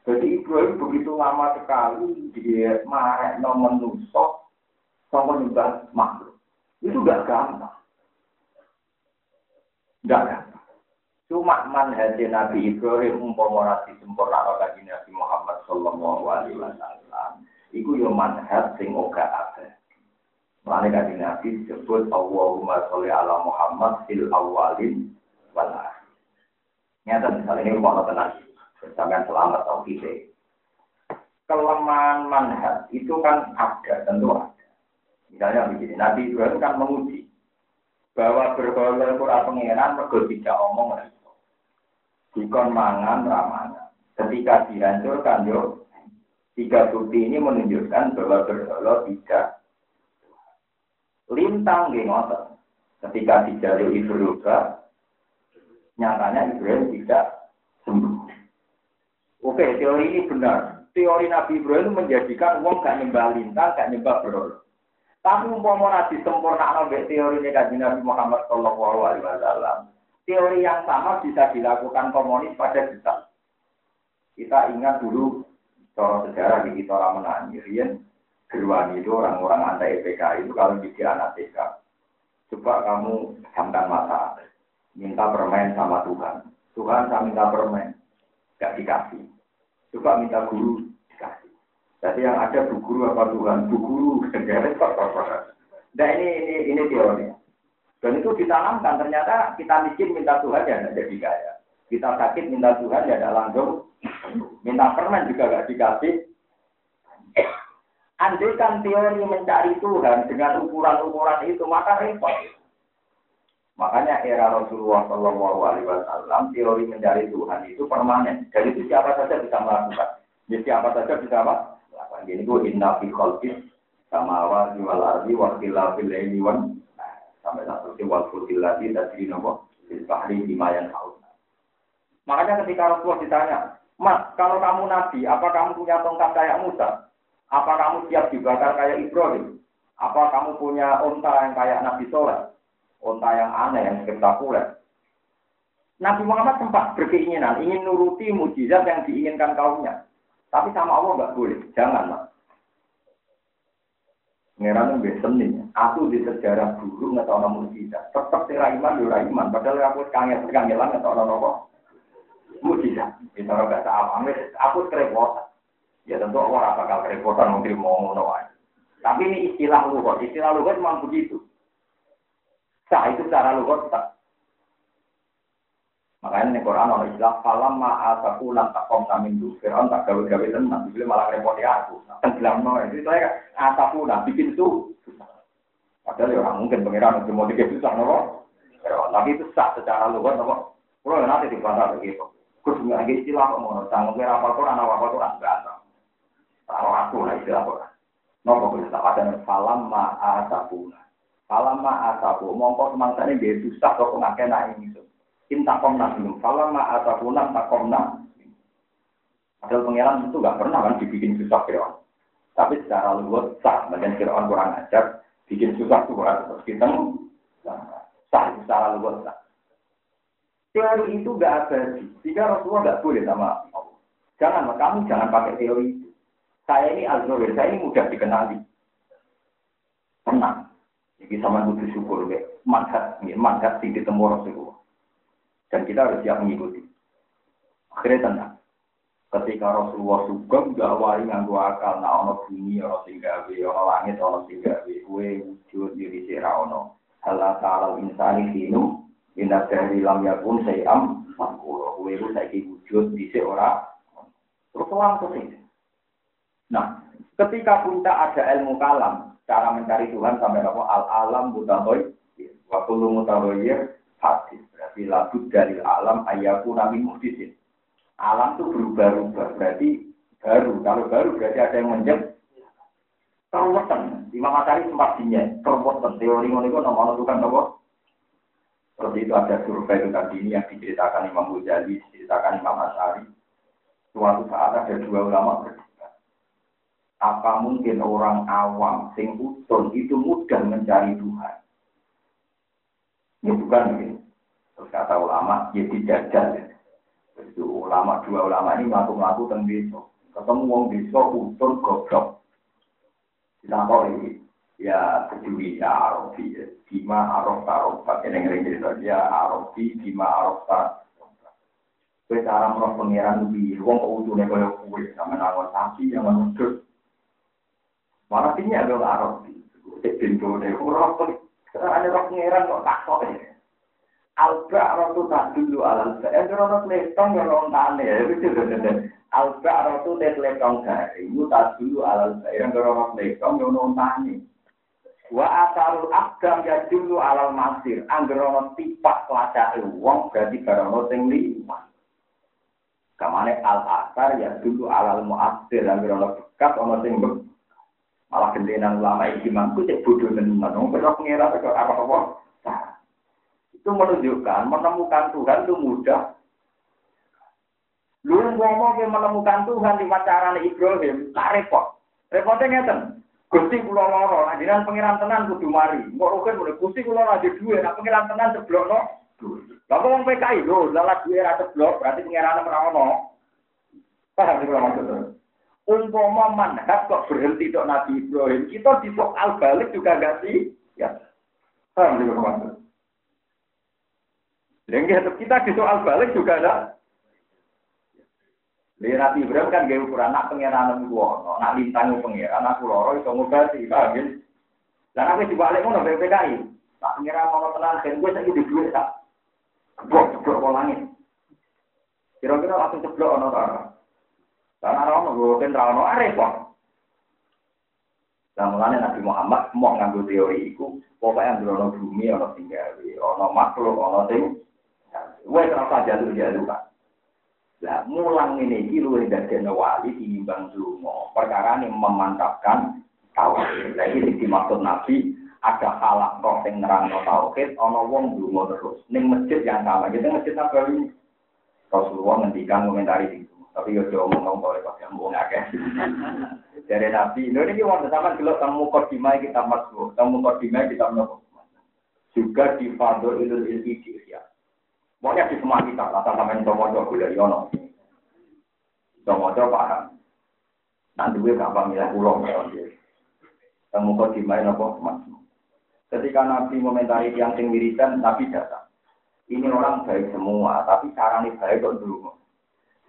Jadi Ibrahim begitu lama sekali dia marah no menusuk sama nyembah makhluk. Itu gak gampang. Gak gampang. Cuma manhaj Nabi Ibrahim umpama nasi sempurna kaji Nabi Muhammad Sallallahu Alaihi Wasallam. Iku yo manhaj sing oga ada. Mulane kaji Nabi disebut Allahumma sholli ala Muhammad fil awalin wal akhir. Nyata misalnya ini rumah tenang. Sampai selamat tau kita. Kelemahan manhaj itu kan ada, tentu ada. Misalnya begini, Nabi Ibrahim kan menguji bahwa berhala itu pengiran mergo tidak omong dikon mangan ramana. Ketika dihancurkan yo, tiga bukti ini menunjukkan bahwa berhala tidak lintang di ngotot. Ketika dijalui berubah, nyatanya Ibrahim tidak sembuh. Oke, teori ini benar. Teori Nabi Ibrahim menjadikan uang gak nyembah lintang, gak nyembah berhala. Tapi umpama nabi sempurna teori ini Nabi Muhammad Shallallahu Alaihi Wasallam, teori yang sama bisa dilakukan komunis pada kita. Kita ingat dulu cara sejarah di kita orang menanyi, Rian, Gerwani itu orang-orang anti EPK itu kalau jadi anak TK. Coba kamu jamkan mata, minta permen sama Tuhan. Tuhan saya minta permen, gak dikasih. Coba minta guru, dikasih. Jadi yang ada bu guru apa Tuhan? Bu guru, segera Nah ini ini ini teori. Dan itu ditanamkan, ternyata kita miskin minta Tuhan ya tidak jadi kaya. Kita sakit minta Tuhan ya tidak langsung. Minta permen juga gak dikasih. Andai kan teori mencari Tuhan dengan ukuran-ukuran itu, maka repot. Makanya era Rasulullah Shallallahu Alaihi Wasallam teori mencari Tuhan itu permanen. Jadi itu siapa saja bisa melakukan. Jadi siapa saja bisa apa? Jadi itu inna fi khalqis sama wa wal ardi wa khilafil laili wan sampai satu wal futil lagi dari nopo bahri dimayan haus. Makanya ketika Rasulullah ditanya, Mas, kalau kamu nabi, apa kamu punya tongkat kayak Musa? Apa kamu siap dibakar kayak Ibrahim? Apa kamu punya onta yang kayak Nabi Soleh? Onta yang aneh, yang spektakuler. Nabi Muhammad sempat berkeinginan, ingin nuruti mujizat yang diinginkan kaumnya. Tapi sama Allah nggak boleh, jangan mas. Ngerana nggak seni. Aku di sejarah dulu nggak tahu namun mujizat. Tetap si Raiman, yo Raiman. Padahal aku kangen kangelan nggak tahu namun apa. Mujizat. Kita orang bahasa awam, aku kerepotan. Ya tentu orang bakal kerepotan mungkin mau ngono Tapi ini istilah lugat. Istilah lugat memang begitu. Sah itu secara lugat tak. Makanya di Quran ada istilah falam ma'asaku lan takom namin du. Fir'aun tak gawe-gawe tenang. Jadi malah repoti aku. Tenggelam no. Itu saya kan asaku nah bikin itu. Padahal ya orang mungkin pengiran untuk mau dikit susah no. Tapi itu sah secara luar no. Kalau nanti di pasar begitu. Nggak lagi istilah kok mau tanggung kira apa Quran apa Quran berasa. Tahu aku lah istilah Quran. Nopo bisa ada falam ma'asaku. Falam ma'asaku. Mongko semangsa ini dia susah kok ngakena ini. Intakom nabi falam ma atakunan takomna. Padahal pangeran itu nggak pernah kan dibikin susah Fir'aun. Tapi secara luwes sah, bagian Fir'aun kurang ajar, bikin susah tuh orang terus kita sah secara luwes sah. Teori itu nggak abadi, jika Rasulullah nggak boleh sama Allah. Jangan, kamu jangan pakai teori itu. Saya ini al saya ini mudah dikenali. Tenang. Jadi sama butuh syukur, mandat, mandat di ditemu Rasulullah. Dan kita harus siap mengikuti. Akhirnya tenang. Ketika Rasulullah sugeng gak wali nganggo akal. Nah ono bumi ono sing gawe ono langit ono sing gawe. Kuwe wujud diri sira ono. Hal ta'ala insani dinu inna dari lam yakun sayam makul kuwe ku saiki wujud di ora terus langsung ini. Nah ketika puncak ada ilmu kalam cara mencari Tuhan sampai apa? Al alam mutahoy wa kullu mutahoyir lagu dari alam ayaku nami muhdisin alam itu berubah-ubah berarti baru kalau baru berarti ada yang menjep Terweten, Imam Matahari sempat dinya, terweten, teori ngono itu nomor itu kan apa? Seperti itu ada survei itu tadi ini yang diceritakan Imam Ghazali, diceritakan Imam Asyari. Suatu saat ada dua ulama berdebat. Apa mungkin orang awam sing utun itu mudah mencari Tuhan? Ini bukan mungkin. Kata ulama, ya dijajal. Itu ulama, dua ulama ini melaku-melaku tentang desa. Ketemu wong desa utun goblok. Ini, ya kedui ya arofi ya. Bima arof tarof. Pakai yang cerita, ya arofi, bima arof. Kue cara merok pengiran di wong kok utune kaya kue sama nangon sapi yang menudut. Mana sini ada arofi. Cek pintu deh, roh pengiran kok tak kok ya. Alba rotu tak dulu alal saya rotu letong ya orang tane Alba rotu tet letong dari itu tak dulu alal saya rotu letong ya orang tane. Wa asarul abdam ya dulu alal masir. Anggerono tipak lacak wong berarti garono sing lima. Kamane al asar ya dulu alal muasir. Anggerono bekas ono sing malah gendenan ulama iki mangku cek bodoh tenan. Wong kok ngira kok apa-apa itu menunjukkan menemukan Tuhan itu mudah. Lu ngomong menemukan Tuhan di pacaran Ibrahim, tak repot. Repotnya ngeten. Gusti kula loro, nah jenengan pangeran tenan kudu mari. Mbok rugen mulai Gusti kula ora ada duwe, nah pangeran tenan seblokno. Lah wong PKI lho, lalat duwe ra seblok, berarti pangeran ora ono. Paham kula maksudnya? Umpama manhaj kok berhenti tok Nabi Ibrahim, kita di soal balik juga gak sih? Ya. Paham kula maksudnya? Lengkeh kita di soal balik juga ada. Lihat Nabi Ibrahim kan gaya ukuran anak pengiran itu wono, nak lintangi pengiran aku loro ngobati, paham ya? Dan aku dibalik ngono BPKI, nak pengiran mau tenang, dan gue sakit di tak, ceblok ceblok ke langit. Kira-kira langsung ceblok ono tak? Karena ono gue kan ono arep kok. Dan mulanya Nabi Muhammad mau ngambil teori itu, pokoknya ono bumi, ono tinggal, ono makhluk, ono ting, Wes rasa jatuh jatuh pak. Lah mulang ini iki luwih dadi wali timbang dungo. Perkara ini memantapkan tauhid. Lah iki dimaksud Nabi ada halak roh sing nerangno tauhid ana wong dungo terus ning masjid yang sama. Kita masjid Nabawi Rasulullah ngendikan komentari itu. Tapi yo jauh ngomong oleh pas yang ngomong akeh. Dari Nabi, ini wong sama kalau kamu kodimai kita masuk, kamu kodimai kita masuk. Juga di Fadol Idul Ilmi ya. Pokoknya di semua kita, rasa sama yang mojo boleh yono. Mojo paham. Nanti gue gampang milih pulau Kamu kok dimain apa mas? Ketika Nabi momentari yang sing wiridan, Nabi datang. Ini orang baik semua, tapi cara ini baik kok dulu.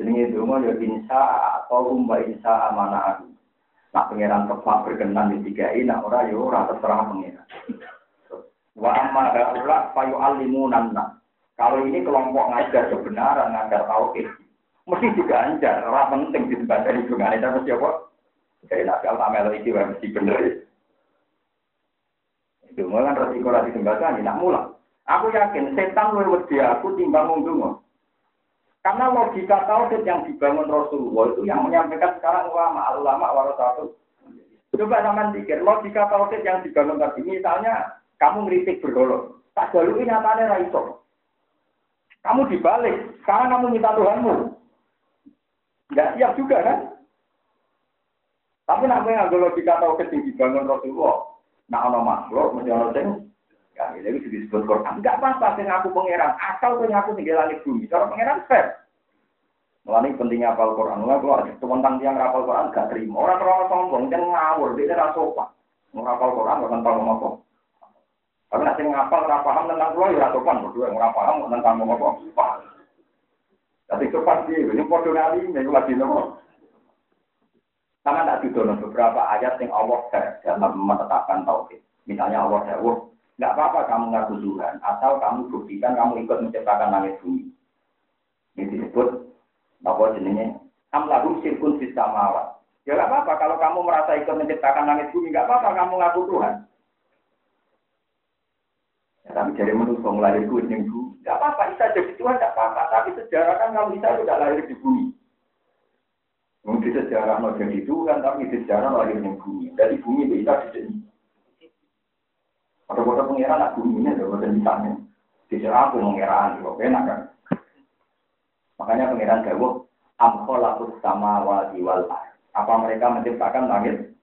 Jadi dulu ya insya atau umba insya amanah aku. Nak pangeran tepat berkenan di tiga ini, nak orang ya orang terserah pangeran. Wa amma haula fayu alimunan kalau ini kelompok ngajar kebenaran, ngajar tauhid, mesti juga anjar. Orang penting di tempat dari bunga ini, tapi siapa? Dari nakal tamel iki mesti bener. Itu kan resiko lagi ini nak mulang. Aku yakin setan luwih wedi aku timbang wong Karena logika tauhid yang dibangun Rasulullah itu yang menyampaikan sekarang ulama, ulama warasatul. Coba sama pikir, logika tauhid yang dibangun tadi, misalnya kamu ngeritik bergolong, tak jalur ini nyatanya raiso. Kamu dibalik. Sekarang kamu minta Tuhanmu. Tidak siap juga kan? Tapi namanya nggak logika tahu ketinggi bangun Rasulullah. Nah, ono makhluk, mesti ono sing Ya, ini disebut Quran. Enggak apa-apa sing aku pangeran, asal sing aku tinggal langit bumi. Cara pangeran fair. Mulane pentingnya apal Quran. Lah kalau ada tentang tiang rapal Quran gak terima. Orang orang sombong jangan ngawur, dia ora sopan. Ngapal Quran gak tentang apa. Tapi nanti ngapal nggak paham tentang pulau ya sopan berdua nggak paham tentang mau apa paham. Tapi sopan sih, ini podo nali, ini lagi nopo. Sama tak didono beberapa ayat yang Allah dalam menetapkan tauhid. Misalnya Allah jawab, nggak apa-apa kamu ngaku Tuhan, asal kamu buktikan kamu ikut menciptakan langit bumi. Ini disebut apa jenisnya? Amlahum sirkun sistamawat. Ya nggak apa-apa kalau kamu merasa ikut menciptakan langit bumi, nggak apa-apa kamu ngaku Tuhan. Tapi dari manusia lahir itu yang dulu, tidak apa-apa, Isa jadi Tuhan tidak apa-apa. Tapi sejarah kan kalau Isa tidak lahir di bumi. Mungkin sejarah mau jadi Tuhan, tapi sejarah lahir di bumi. Dari bumi itu Isa jadi. Kota-kota pengira nak bumi ini, ada kota misalnya. Sejarah aku mengira, kok enak kan. Makanya pengiran dawuh amkholakut sama wal wal Apa mereka menciptakan langit?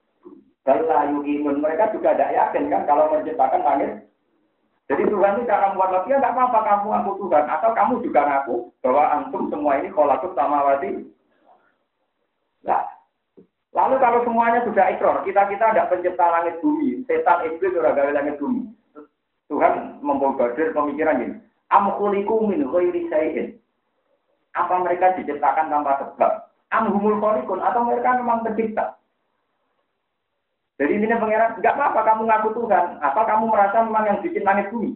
Bala imun mereka juga tidak yakin kan kalau menciptakan langit. Jadi Tuhan itu cara membuat lagi, nggak apa-apa kamu ngaku Tuhan. Atau kamu juga ngaku bahwa antum semua ini kolakut sama wati. Nah, lalu kalau semuanya sudah ikrar, kita-kita ada pencipta langit bumi, setan iblis sudah gawe langit bumi. Tuhan membobardir pemikiran ini. Amkuliku min ghairi sayin. Apa mereka diciptakan tanpa sebab? Amhumul kholikun atau mereka memang tercipta? Jadi ini pangeran, nggak apa-apa kamu ngaku Tuhan, apa kamu merasa memang yang bikin langit bumi?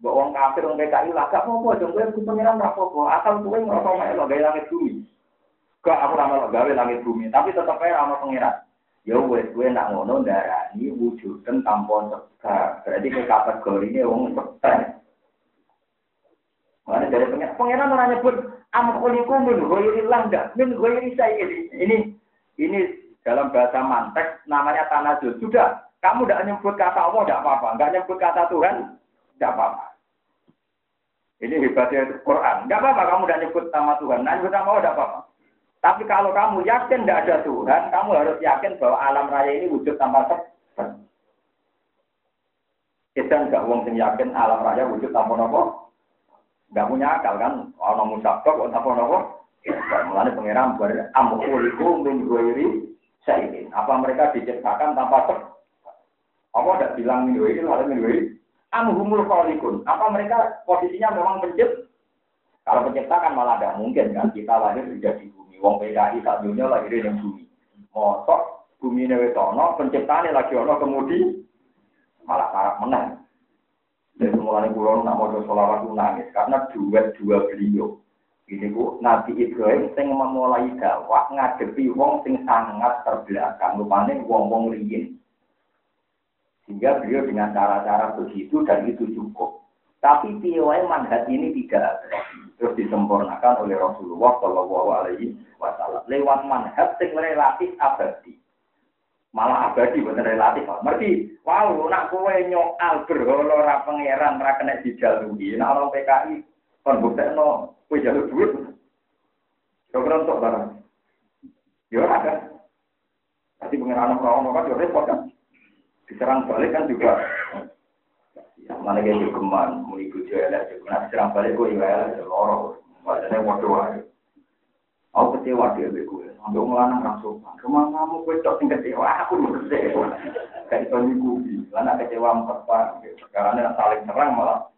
Mbak wong kafir wong PKI lah, gak apa-apa, dong gue pangeran apa-apa, asal gue ngerasa melok gawe langit bumi. Gak aku ramal gawe langit bumi, tapi tetap aja ramal pangeran. Ya wes gue nak ngono darani wujudkan tanpa sebab. Berarti ke kategori ini wong sebab. Mana dari pangeran, pangeran orang nyebut amkuliku min enggak, min ghairi saya ini. Ini ini dalam bahasa mantek namanya tanazul. Sudah, kamu tidak nyebut kata Allah tidak apa-apa, nggak nyebut kata Tuhan tidak apa-apa. Ini hebatnya Quran. Nggak apa-apa kamu tidak nyebut nama Tuhan, nah nyebut nama Allah tidak apa-apa. Tapi kalau kamu yakin tidak ada Tuhan, kamu harus yakin bahwa alam raya ini wujud tanpa sebab. Kita nggak wong sing yakin alam raya wujud tanpa nopo. Nggak punya akal kan? Orang musabak, orang tanpa nopo. Mulanya pengiram ber amukuliku min ingin. Apa mereka diciptakan tanpa sebab? Apa tidak bilang minggu ini, lalu ini? Amhumul kholikun. Apa mereka posisinya memang pencipt? Kalau pencipta kan malah tidak mungkin kan. Kita lahir sudah di bumi. Wong PKI saat dunia lahir di bumi. Mosok bumi ini wetono, penciptanya lagi ono kemudi malah sarap menang. Dari mulai pulau nak mau sholawat nangis karena duet dua beliau ini bu, Nabi Ibrahim sing memulai dakwah ngadepi wong sing sangat terbelakang, rupanya wong-wong riyin. Sehingga beliau dengan cara-cara begitu dan itu cukup. Tapi piawai manhat ini tidak ada. Terus disempurnakan oleh Rasulullah Shallallahu Alaihi Wasallam lewat manhat sing relatif abadi. Malah abadi bukan relatif. Merti, wow, nak kue nyokal berholo ra pangeran ra dijalui. Nah orang PKI kon buktekno Kowe jalur duit. Kira-kira untuk barang. Ya ada. Nanti pengenalan orang kan ya repot kan. Diserang balik kan juga. Ya, mana kayak geman, mau ikut jualan, nah diserang balik gue ya, ya loro. Badannya waduh aja. Aku kecewa dia gue. Sampai ngelanang langsung. Rumah kamu gue cok tinggal kecewa. Aku mau kecewa. Kayak itu nyukupi. Lana kecewa empat Karena saling serang malah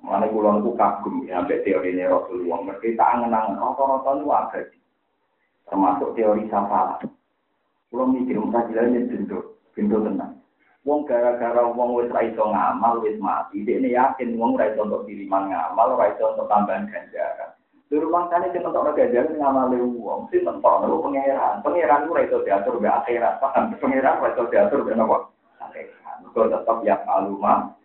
Mana kulon itu kagum ya, sampai teori ini Rasulullah. Mereka tak angen-angen, rata-rata itu abadi. Termasuk teori safalah. Kalau mikir, muka jilalnya bentuk, bentuk tenang. Wong gara-gara wong wis ra iso ngamal wis mati. Dekne yakin wong ra iso untuk kiriman ngamal, ra iso untuk tambahan ganjaran. Rumah sana sing untuk ganjaran ngamale wong, sing mentok lu pangeran. Pangeran ku ra iso diatur be akhirat, paham? Pangeran ra iso diatur be napa? Akhirat. Kok tetap ya alumah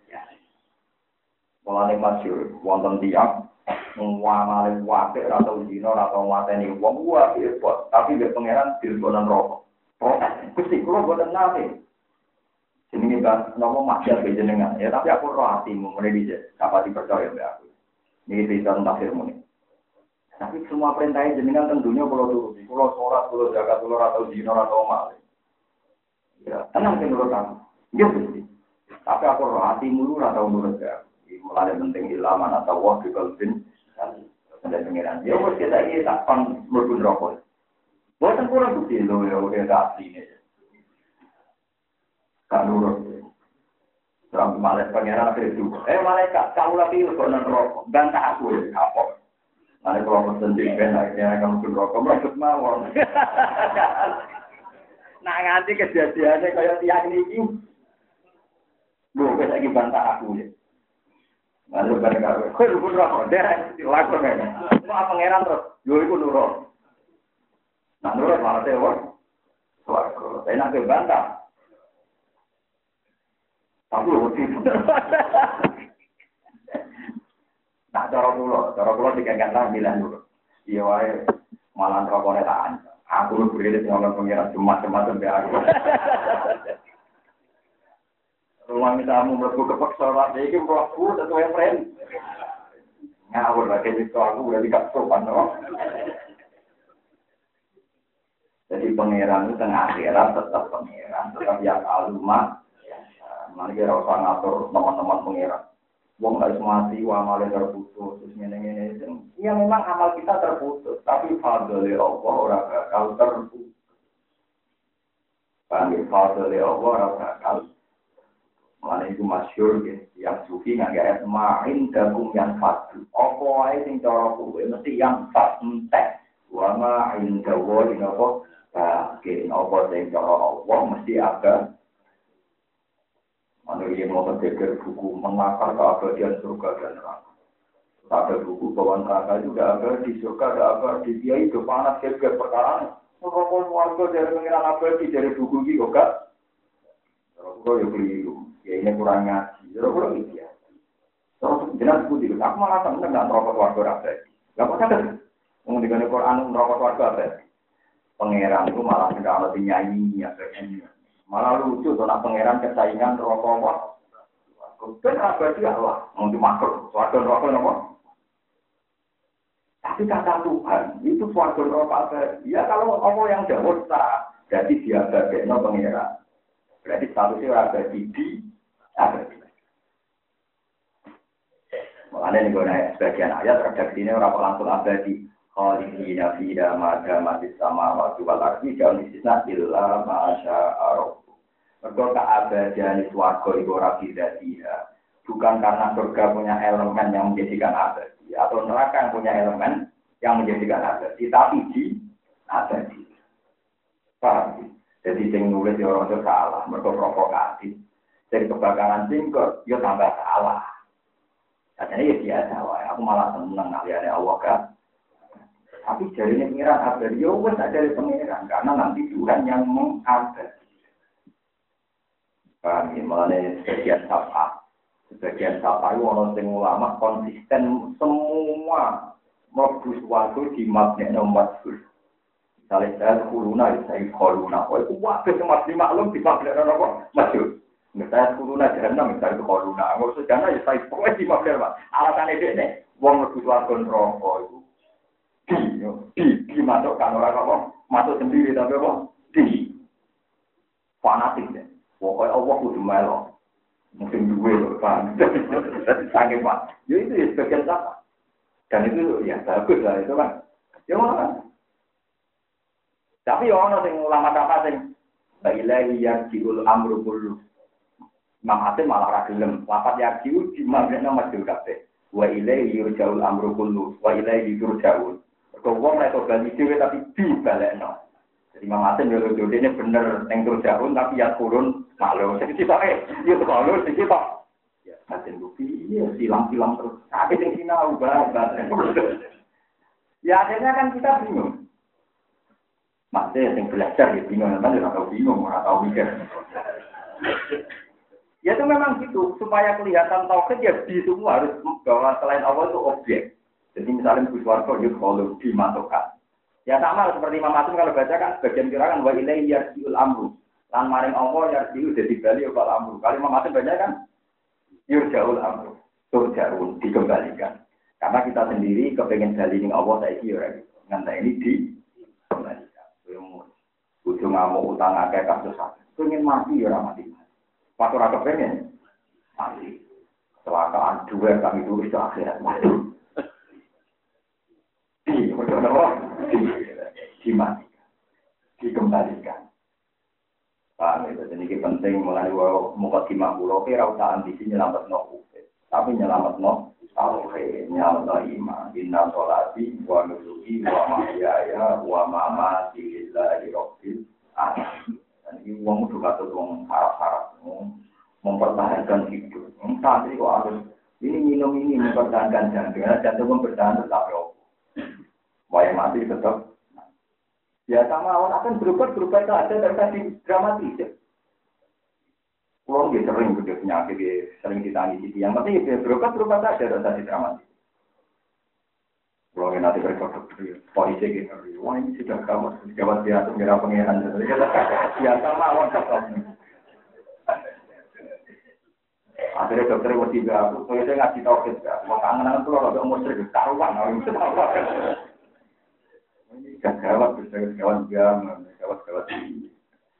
Mulane masyhur wonten tiyang ngwamale wape ora tau dina ora tau mateni wong wae repot tapi mek pangeran dilebonan rokok. Protes. Gusti kula boten nate. Jenenge kan nopo maksiat jenengan ya tapi aku roh hatimu mulai dije dapat dipercaya mbak aku. Ini cerita tafsir muni. Tapi semua perintah jenengan tentunya kalau turuti, kalau sholat, kalau zakat, kalau atau dino atau mal. Ya, tenang menurut kamu. Ya, Tapi aku roh hatimu atau menurut kamu mulai penting ilaman atau wah di kalbin ada pengiran. Ya wes kita ini tak pan mergun rokok. Buatan kurang bukti lo ya udah tak asli ini. Kan nurut. Terang malaikat pengiran akhirnya itu. Eh malaikat, kau lagi kok non rokok. Bantah aku ya, apa? Nanti kalau pesen jengben, akhirnya kamu pun rokok, mereka mawon. Nah nganti kejadiannya kayak tiang ini. Gue lagi bantah aku ya. Lalu bareng karo, kowe rukun rokok, derek dilakon kan. Mau pangeran terus, yo iku nurut. Nah nurut malah tewa. Suwarga, saya nak bantah. Tapi lu Nah, cara kula, cara kula dikengken lah dulu. Iya wae malah rokoknya tahan. Aku lu ana pengiran cuma-cuma sampai aku. Rumah tamu mlebu kepeksa lah iki mlebu sesuai friend. Ngawur lagi itu aku udah dikasih sopan no. Jadi pangeran itu tengah akhirat tetap pangeran, tetap yang alumah. Nanti kira usah ngatur teman-teman pangeran. Wong harus mati, wong amalnya terputus, terus ngene-ngene. Ya memang amal kita terputus, tapi fadli Allah orang bakal terputus. Panggil fadli Allah orang bakal Mana itu masyur ya, yang sufi nggak ayat main dagung yang fadu. Apa aja sing cara kuwe mesti yang fat entek. Wa ma inda wa ing apa? Bagian apa cara Allah mesti ada. Mana dia mau berpikir buku menakar keabadian surga dan neraka. Ada buku bawaan neraka juga ada di surga ada apa di dia itu panas kayak perkara. Merokok warga dari pengiran abadi dari buku ini kok gak? Kalau ya keliru ya ini kurang ngaji, ya kurang gitu ya. Terus jelas putih, aku malah seneng nggak merokok warga rakyat. Gak apa sakit. Kemudian di Quran merokok warga rakyat. Pangeran itu malah tidak ada nyanyi ya Malah lucu tuh nak pangeran kesaingan rokok apa. Ben abadi Allah, mau dimakan, warga rokok apa? Tapi kata Tuhan, itu suatu rokok Ya kalau Allah yang jauh tak, jadi dia bagian pangeran. Berarti statusnya abadi di abadi. Makanya nih gue sebagian ayat ini orang langsung abadi. Khalidina fida mada mati sama waktu wal ardi jauh istisna illa ma'asya arab. Mereka keabadian suarga itu rapi dia. Bukan karena surga punya elemen yang menjadikan abadi. Atau neraka yang punya elemen yang menjadikan abadi. Tapi di abadi. Paham? Jadi yang nulis ya orang itu salah. Mereka provokatif dari kebakaran singkot, ya tambah salah. Katanya ya biasa, wah. aku malah seneng kalian Allah kan. Tapi jadinya pengiran ada, ya wes ada dari pengiran, karena nanti Tuhan yang mengabdi. Paham ya, malah sebagian sapa. Sebagian sapa itu orang yang ulama konsisten semua mlebu suatu di mabne nomor Misalnya saya kuluna, saya kuluna. Oh, itu waktu semua maklum di mabne nomor masuk. Misalnya kuruna jahanam, misalnya koruna. Nggak usah jahanam, ya saya pokoknya di mabel, Pak. Alasan itu nih, wong lebih suarga rokok itu. Di, di, masuk kan orang apa? Masuk sendiri, tapi apa? Di. Fanatik deh. Pokoknya Allah kudu melo. Mungkin dua loh, Pak. Sangat, Pak. Ya itu ya sebagian sama. Dan itu ya bagus lah, itu kan. Ya mana? Tapi ya orang yang ulama apa sing Bailahi yang diul amru kullu Imam Hasim malah ra gelem. Lapat yakiu di maghribna masjid kabeh. Wa ilaihi yurja'ul amru kullu wa ilaihi yurja'ul. Kok wong nek bali dhewe tapi dibalekno. Jadi Imam Hasim yo lho ini bener ning turja'un tapi ya turun maklum. Jadi sipake yo kalau iki tok. Ya Hasim bukti iya silang-silang terus. Tapi sing sinau banget. Ya akhirnya kan kita bingung. Maksudnya yang belajar ya bingung, kan ya tahu bingung, nggak tahu mikir. Ya itu memang gitu, supaya kelihatan tauhid ya di semua harus bahwa selain Allah itu objek. Jadi misalnya Gus Warko itu ya kalau dimasukkan. Ya sama seperti Imam Asim kalau baca kan sebagian kira wa ilai yarjiul amru. Lan maring Allah yarjiul jadi bali wal amru. Kalau Imam Asim baca kan yurjaul amru. Turjaun dikembalikan. Karena kita sendiri kepengen dalilin Allah saya kira gitu. Ngantai ini dikembalikan. Ujung ngamuk utang akeh kasus. Pengen mati ya mati. Pas ora kepengen mati. Kecelakaan dua kami tulis ke akhirat. Waduh. Di, di, dimatikan. Dikembalikan. Paham ya, jadi ini penting mulai muka timah pulau, kira usah ambisi nyelamat no tapi nyelamat no tauhid, nyelamat no iman, inna sholati, wa nusuki, wa mahyaya, wa mamati, lillahi rabbil alamin. Dan ini uang udah katut uang harap-harap, mempertahankan hidup. Santri kok harus ini minum ini mempertahankan jantung, jantung mempertahankan tetap ya. Waya mati tetap. Ya sama orang akan berubah berubah itu ada dari tadi dramatis. Ya. Kalau dia sering punya penyakit, dia sering ditangis itu. Yang penting dia berubah berubah saja dari tadi dramatis. Kalau nanti berkata polisi gitu, wah ini sudah kamu jawab dia ngira pengiran. Ya sama awak kamu. Akhirnya dokter mau tiga aku, saya ngaji tauhid, mau kangen aku loh kalau musyrik karuan, orang Ini gawat, gawat gawat, gawat gawat.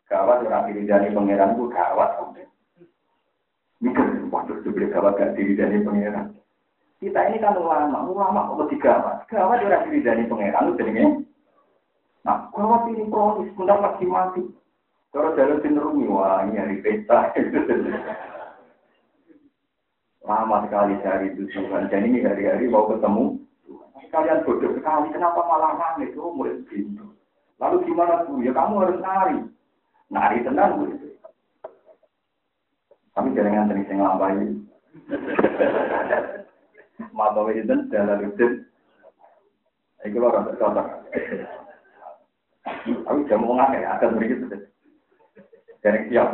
Gawat orang diri dari pangeran itu gawat. Mikir, waduh, dibeli gawat gak diri dari pangeran. Kita ini kan ulama, ulama kok lebih gawat. Gawat orang diri dari pangeran itu jadinya. Nah, gawat ini kronis, bentar lagi mati. Kalau jalan cenderung, wah ini hari pesta. Lama sekali dari itu Tuhan. Dan ini hari-hari mau ketemu. Kalian bodoh sekali, kenapa malah nangis? Oh, murid pintu. Lalu gimana Bu? Ya kamu harus nari. Nari tenang Bu. Kami jaringan tadi saya ngelambai. Mata itu jalan itu. Itu loh rasa cocok. Tapi jam ngakai, akan begitu dari siap.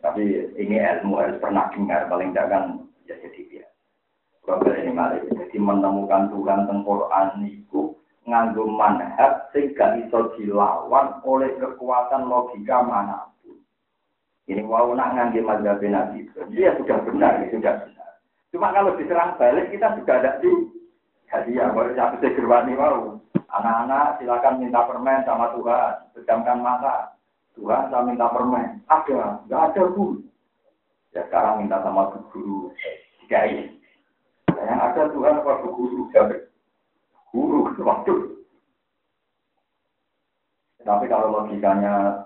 Tapi ini ilmu harus pernah dengar, paling tidak kan ya jadi dia. Kalau ini malah jadi menemukan Tuhan tentang Quran itu nganggo manhaj sehingga iso dilawan oleh kekuatan logika mana pun. Ini wow nak ngangge mazhab Nabi dia sudah benar, ya sudah benar. Cuma kalau diserang balik kita juga ada di hadiah. Kalau saya bisa gerwani wow, anak-anak silakan minta permen sama Tuhan, pejamkan mata. Tuhan saya minta permen. Ada, nggak ada bu. Ya sekarang minta sama guru kiai. Yang ada Tuhan apa guru jadi guru waktu. Tapi kalau logikanya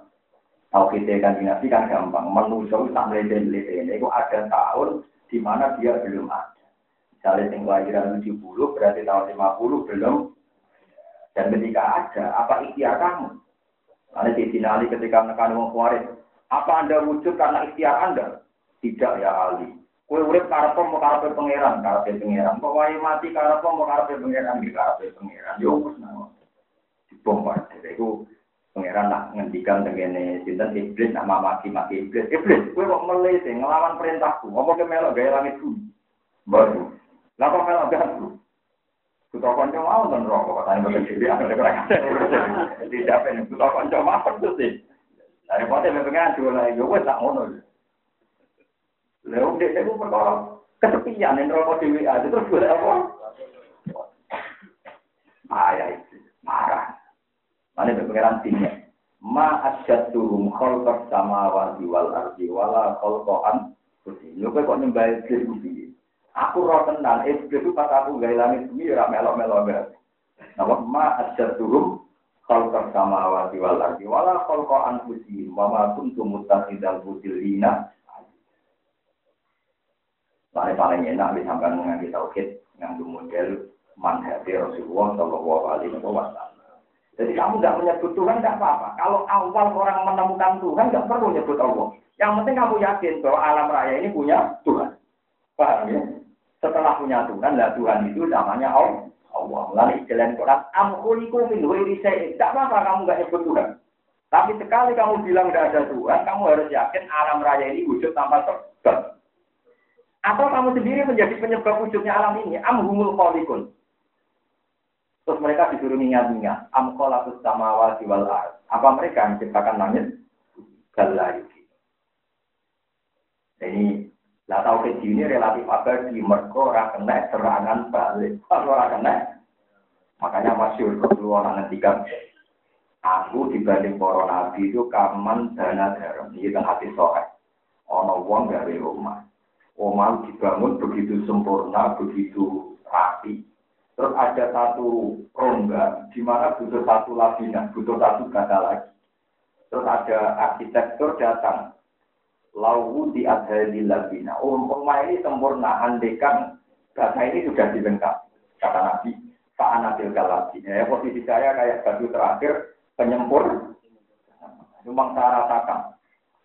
tahu kita kan dinasti kan gampang. Manusia tak melete-melete. Itu ada tahun di mana dia belum ada. Misalnya yang kelahiran 70 berarti tahun 50 belum. Dan ketika ada, apa ikhtiar kamu? Ada di Ali ketika menekan wong kuarit. Apa Anda wujud karena ikhtiar Anda? Tidak ya Ali. Kue urip karep mau karep pangeran, karep pangeran. Pokoknya mati karep mau karep pangeran, di karep pangeran. Yo wis nang. Dibombardir itu pangeran nak ngendikan dengan sinten iblis nama maki-maki iblis. Iblis, kue kok melete ngelawan perintahku. Apa ke melok gaya langit bumi? Baru. Kok melok ganggu? Kuto konco mau kan rokok, katanya bagian jadi ada Tidak pengen kuto konco mau tuh sih. Dari pote memang lagi, gue tak ngono. Lalu dia itu perkara kesepian yang rokok di WA itu terus gue apa? Marah itu, marah. Mana pengiran timnya? Ma asyad turun kholkot sama wali wal ardi wala kholkoan. Lu kok nyembah diri Aku roh tenan, iblis itu pas aku gaya langit bumi, ya melok-melok banget. Nama ma ajar turun, kalau sama awati wal wala kalau kau anfusi, mama kuntu mutakidal budilina. Paling paling enak disampaikan mengenai tauhid, nganggu model manhati Rasulullah Shallallahu Alaihi Wasallam. Jadi kamu tidak menyebut Tuhan tidak apa-apa. Kalau awal orang menemukan Tuhan tidak perlu menyebut Allah. Yang penting kamu yakin bahwa alam raya ini punya Tuhan. Paham ya? Setelah punya Tuhan, lah Tuhan itu namanya Allah. Allah. Lalu istilah Quran, amkuliku min huiri Tidak apa-apa kamu gak nyebut Tuhan. Tapi sekali kamu bilang tidak ada Tuhan, kamu harus yakin alam raya ini wujud tanpa sebab. Atau kamu sendiri menjadi penyebab wujudnya alam ini. Amhumul kholikun. Terus mereka disuruh ingat-ingat. Amkolatus samawati wal Apa mereka menciptakan langit? Galayuki. Ini lah tauhid ini relatif abadi, mergo ora kena serangan balik. Kalau ora kena, makanya masyur keluar ngendikan aku dibanding para nabi itu kaman dana garam. Ini kan hati sore. Ono wong gawe rumah. Omah dibangun begitu sempurna, begitu rapi. Terus ada satu rongga di mana butuh satu lapisan, butuh satu kata lagi. Terus ada arsitektur datang, lau di adhali labina. Oh, rumah ini sempurna, andekan kata ini sudah dilengkapi. Kata Nabi, fa'anatil galabina. Ya, posisi saya kayak batu terakhir, penyempur. Memang saya rasakan.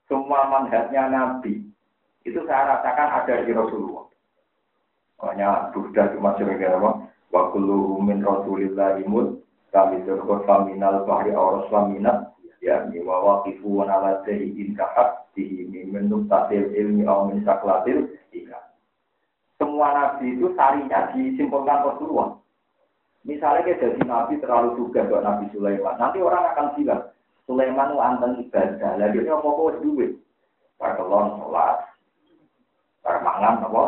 Semua manhatnya Nabi, itu saya rasakan ada di Rasulullah. Makanya Buddha cuma sebagai apa? Wa kullu min kami turkot faminal bahri auros faminat ya wa waqifu wa ala sayyidin kahab ini menurut tatil ilmi atau min saklatil ika. Semua nabi itu sarinya disimpulkan Rasulullah. Misalnya kita jadi nabi terlalu juga buat Nabi Sulaiman. Nanti orang akan bilang, Sulaiman anten ibadah. Lagi dia mau bawa duit. Parkelon, sholat. Parmangan, apa?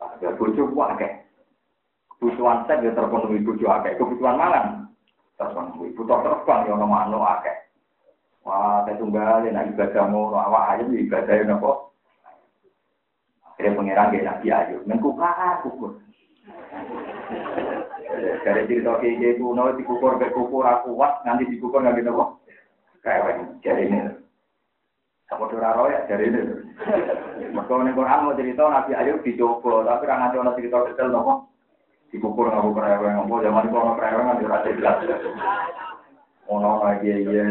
Ada bujuk, wah, Kebutuhan seks ya terpenuhi bojo akeh, kebutuhan mangan terpenuhi. Butuh terbang ya ono manuk akeh. Wah, saya tunggal ya ibadah mau awak ayam ya ibadah ya nopo. Akhirnya pangeran dia nabi ayu, mengkukar kukur. Dari cerita kayak gitu, no dikukur ke kukur aku kuat, nanti dikukur nggak gitu kok. Kayak jadi ini. Kamu doraro ya dari ini. Mereka ini Quran mau cerita Nabi Ayub dicoba, tapi kan nanti orang cerita detail nopo. Dikukur nggak bukur reweng, nopo zaman itu orang reweng nggak dirasa jelas. Ono lagi ya,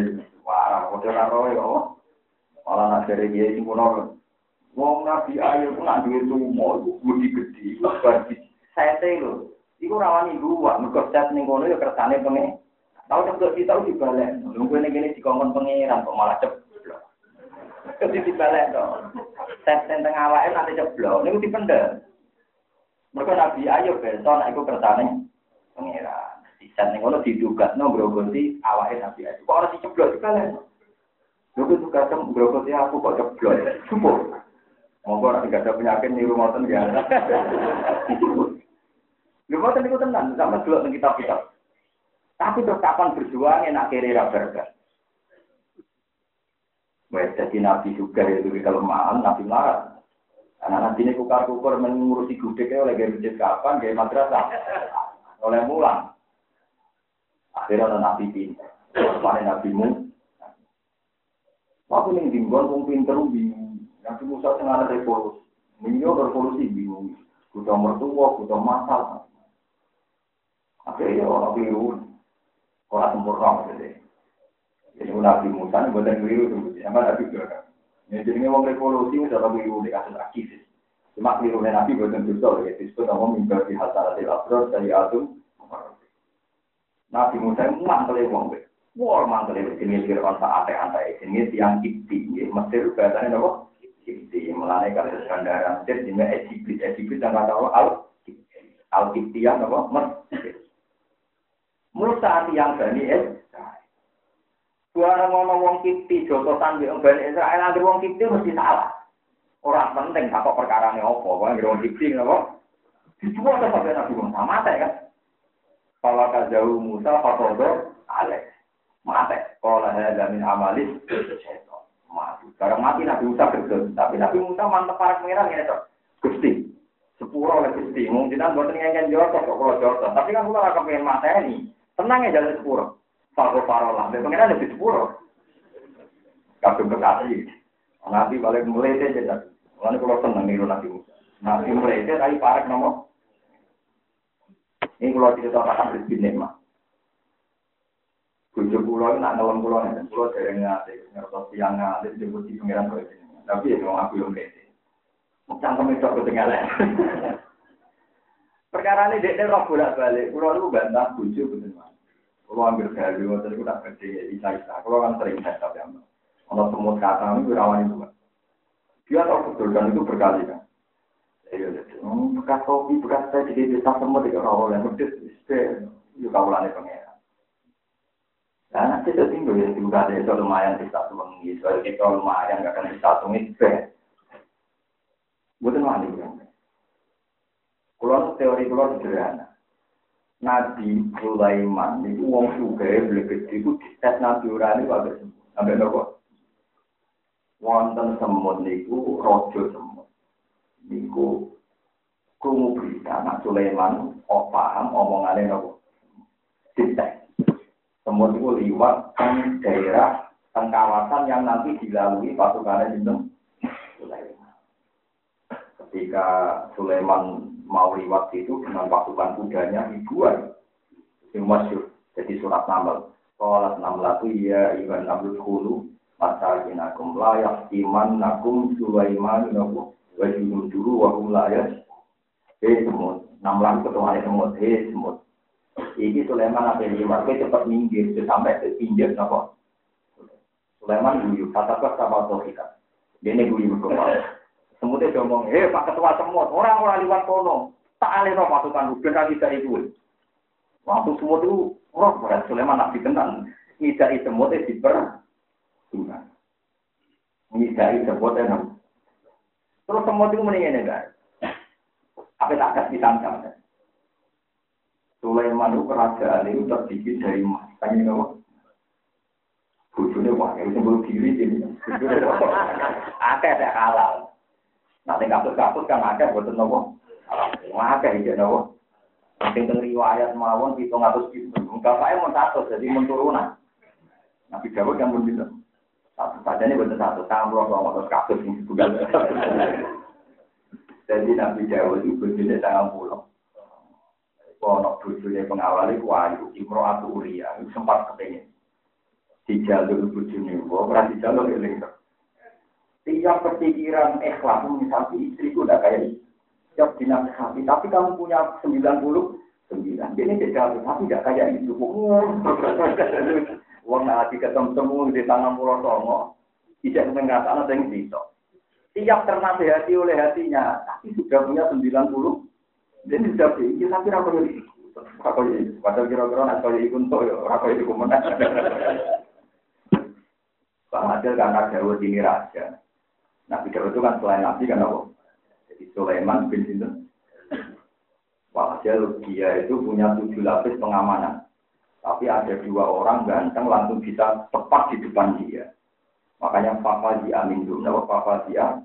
Wah, kode karo ya. Malah nak dari dia itu mau. Wong nabi ayo pun nak duit tuh mau budi gede. Berarti saya teh lo. Iku rawani ibu, wah, mikot ning kono ya kertasnya pengen. Tahu cek gak sih tahu di balik. Nunggu nih gini di kongkong kok malah cek. Kedi di to. dong. Tes tentang awal itu nanti cek blok. Nih gue dipendek. Mereka nabi ayo besok, nah ikut kertasnya pengiran. Di set ning kono didugatno grogoti awake Nabi Ayub. Kok ora diceblok dibalik. Lho itu kadang grogoti aku kok ceblok. Cukup. Monggo nek gak ada penyakit niru ngoten ya. Lha boten niku tenan, sama delok ning kitab-kitab. Tapi terus kapan berjuang enak kiri ra berkah. Wes jadi nabi juga itu di kelemahan, nabi marah. Karena nanti ini kukar-kukur mengurusi gudeknya oleh gaya kapan, gaya madrasah. Oleh mulang. Akhirnya ada nabi pintar. Mana nabi mu? Waktu ini dimbon, pun pinter, bingung. Nabi Musa tengah revolusi. Minyo revolusi bingung. Kuda mertua, kuda masalah. Akhirnya orang biru, orang sempurna maksudnya. Jadi Nabi Musa ini buatan biru itu, sama Nabi juga. Ya, ini orang revolusi itu orang biru di kasus aktivis. Cuma biru Nabi buatan dosa, ya disebut nama mimbar di hasaratil abrar dari Adum. Nabi Musa mantel wong kuwi. Wor mantel iki jenenge Firaun sak ate-ate jenenge tiyang Ibti nggih Mesir bahasane napa? Ibti mulane kan Iskandar Antet jenenge Ibti Ibti sing kata Allah al al Ibti ya napa? Mesir. Musa tiyang Bani Israil. Suara ana wong Ibti Joko sangge Bani Israel, nanti wong Ibti mesti salah. Orang penting takok perkarane apa, kok ngira wong Ibti napa? Dijuwa ta pada Nabi Musa mate kan? Kalau jauh Musa, Fasodo, Alex. Mati. Kalau ada min amalis, mati. Sekarang mati Nabi Musa berdosa. Tapi Nabi Musa mantep para pengiran ya, Gusti. Sepuro oleh Gusti. Mungkin buat ngengken jotos, kok kalau jotos. Tapi kan kalau akan pengen mati ini. Tenang ya jalan sepuro. Faro parolah. Dan pengen ada di sepuro. Kadung kekasih. Nabi balik mulai jadi. Lalu kalau seneng niru Nabi Musa. Nabi deh tapi parek nomor. Ini kalau cerita akan rezeki nikmat. Kujo pulau nak ngelem pulau ini, pulau dari ngati, ngertos tiang ngati, disebut di pengiran kau ini. Tapi ya aku yang bete. Cangkem itu ketinggalan. Perkara ini dia roh bolak balik. Pulau itu bantah kujo betul Kalau ambil value, waktu itu tak kerja isa-isa. Kalau kan sering saya tapi apa. Kalau semua kata ini berawan itu. Dia tahu betul dan itu berkali. Iya, bekas kopi, bekas teh, jadi desa semua tidak rawol yang medit, itu kawalannya pengeran. Nah, nanti itu tinggal ya, juga desa lumayan bisa tuangi, soalnya kita lumayan, gak akan bisa tuangi, itu Bukan mandi kan. Kalau teori kalau sederhana, Nabi Sulaiman itu wong suka beli gede itu tes Nabi Urani sampai nopo. Wonten semut niku rojo semut. Niku krungu berita Nabi Sulaiman oh paham omongane nopo. Dites. Semut itu liwat ke daerah teng kawasan yang nanti dilalui pasukan Sinten Sulaiman. Ketika Sulaiman mau liwat itu dengan pasukan kudanya ribuan. Yang masyur. Jadi surat namal. Sholat namlatu ya iban namlut hulu. Masakinakum layak iman nakum sulaiman nakum. Wajibun dulu wakum layak. Hei semut. Namlan ketuanya semut. Hei semut. Ini Sulaiman apa lima. Kita cepat minggir. Sampai ke pinggir. Napa? Sulaiman guyu. Kata apa sama Tauhika. Dia ini guyu berkembang. Semutnya ngomong, hei Pak Ketua Semut, orang-orang liwat kono, tak alih no pasukan Ruben lagi dari itu. Waktu semut itu, roh berat Sulaiman nabi tenan, ngidai semutnya diper. Ngidai semutnya nam. Terus semut itu mendingin enggak? Apa tak kasih tangkap? Sulaiman itu kerajaan itu terdiri dari emas. Tanya apa? Bujune wah, itu sebelum diri ini. Ada halal. Nanti kasus-kasus kan akeh buat nopo. Akeh iki nopo. Nanti riwayat mawon pitung atus pintu. Bapaknya mau satu, jadi mau turunan. Nabi Dawud yang bisa. Satu saja ini betul satu. Kamu loh terus kasus ini bukan. Jadi Nabi Dawud itu bujune sangat pulau. Kono bojone pengawal iku ayu Imro Atu Uria sempat kepengen dijalur bojone wa ora dijalur eling tiap perpikiran ikhlas misalnya istriku udah kayak tiap dinasihati tapi kamu punya 90 sembilan. Ini tidak tapi tidak kayak itu Wong hati ketemu di tangan pulau Songo tidak mengatakan ada yang bisa tiap ternasihati oleh hatinya tapi sudah punya 90 jadi sudah pikir, tapi apa itu? Apa yang Padahal kira-kira nak kaya ya, apa itu kemenang. Bang Adil karena Dawud ini raja. Nabi Dawud itu kan selain Nabi kan apa? Jadi Sulaiman bin Sinten. Walhasil dia itu punya tujuh lapis pengamanan. Tapi ada dua orang ganteng langsung bisa tepat di depan dia. Makanya Papa di Amin dulu, Papa dia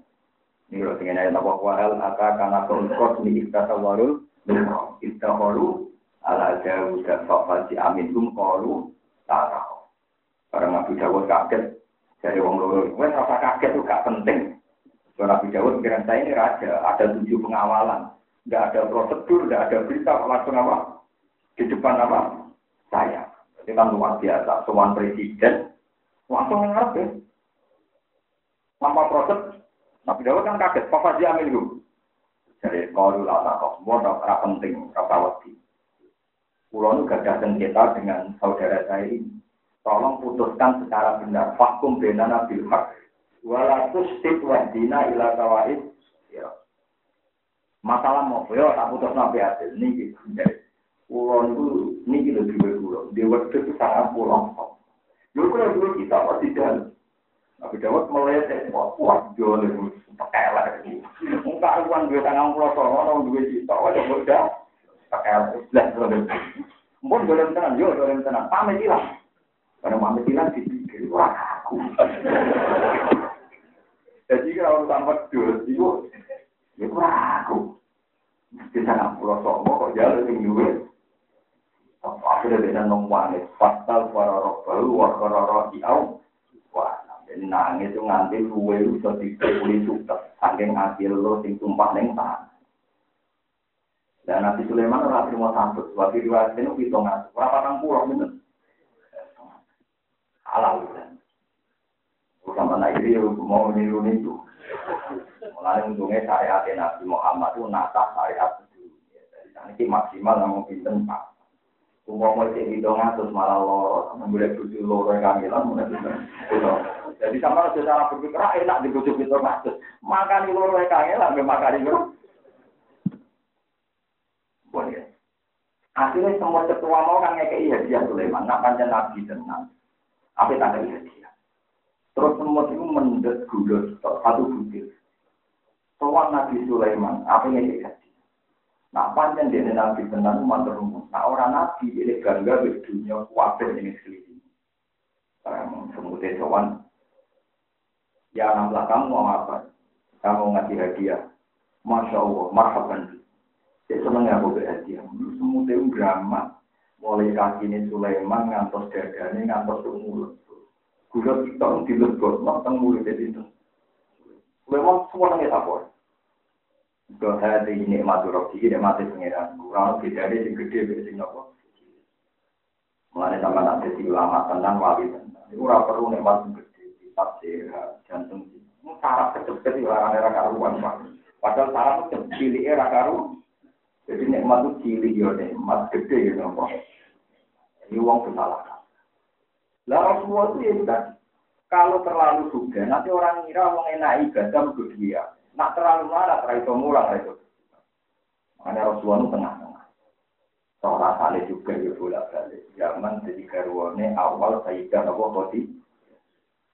ini kalau dengan ayat apa wahal ata karena kongkos ini iktasa warul istahoru ala jauh dan fafasi amin hum kolu tarah. Karena Nabi Dawud kaget dari wong loro. Wes rasa kaget itu gak penting. So, Nabi Dawud pikiran saya ini raja, ada tujuh pengawalan, nggak ada prosedur, nggak ada berita, langsung apa? Di depan apa? Itu kan luar biasa. Semua presiden langsung ngarep ya. Tanpa proses Nabi Dawud kan kaget, Papa dia ambil Jadi kalau lata kok, semua ora penting, ora wedi. Pulau itu gak sengketa dengan saudara saya ini. Tolong putuskan secara benar. Fakum benana bil hak. Walatus tip wahdina ila kawaid. Ya. Masalah mau, ya tak putus nabi hasil. Ini gitu. Pulau itu, ini gitu dua pulau. Di waktu itu sangat. Yuk kalau dulu kita pasti dan Nabi Dawud wah, jual itu, lah. Muka uang dua tangan pulau songo, orang juta, wajah muda, pakai lah, lah, Mpun boleh tenang, yo boleh tenang, pamit hilang. Karena pamit hilang dipikir, wah, aku. Jadi kalau tambah dua, itu, itu aku. Di sana pulau songo, kok jalan yang dua. Akhirnya dia nongwang, pasal para roh baru, warga roh diau. Wah, nangis itu nganti luwe bisa dipuli sukses. Saking hasil lo sing tumpah neng tangan. Dan Nabi Sulaiman ora terima santut. Waktu riwayat itu hitung ngatur. Berapa nang pulau bener? Halal kan. Sama naik dia mau niru itu. Mulai untungnya syariat Nabi Muhammad itu nata syariat itu. Jadi maksimal namun pinten pak. Umum mau cek hitung ngatur malah loro. Mulai bujuk loro kamilan mulai jadi sama secara berpikir ah, enak dibujuk itu maksud. Makan di luar kangen lah, makan di luar. Boleh. Akhirnya semua ketua mau kan ngekei hadiah Sulaiman. Nak panjang nabi tenang. Apa tak ada hadiah. Terus semua itu mendet gula satu butir. Soal Nabi Sulaiman, apa yang dia? Nah panjang dia nabi tenang, mantar umum. Nah orang nabi dia gangga di dunia kuatir ini sekeliling. Semutnya soal Ya anak kamu mau apa? Kamu ngasih hadiah. Masya Allah, marhaban. Ya aku berhadiah. Semua itu drama. Mulai kaki ini Sulaiman, ngantos dadane, ngantos mulut. Gula kita dilebot, nonton mulut itu. Sulaiman semua nangis apa? Dohati ini mati roki, ini mati pengiran. Kurang beda dia yang gede, beda sing nopo. Mulai sama nanti si ulama tentang wali tentang. Itu perlu nikmat gede, tafsir, jantung saraf kecepet di larang era karuan pak. Padahal saraf itu cilik era karu. Jadi nikmat itu cilik ya nikmat gede gitu pak. Ini uang bersalah. Lah Rasulullah itu ya kalau terlalu sudah nanti orang ngira uang enak ibadah dia nak terlalu marah itu murah itu makanya Rasulullah tengah-tengah seorang kali juga ya bolak balik zaman jadi karuannya awal Sayyidah Abu Khadi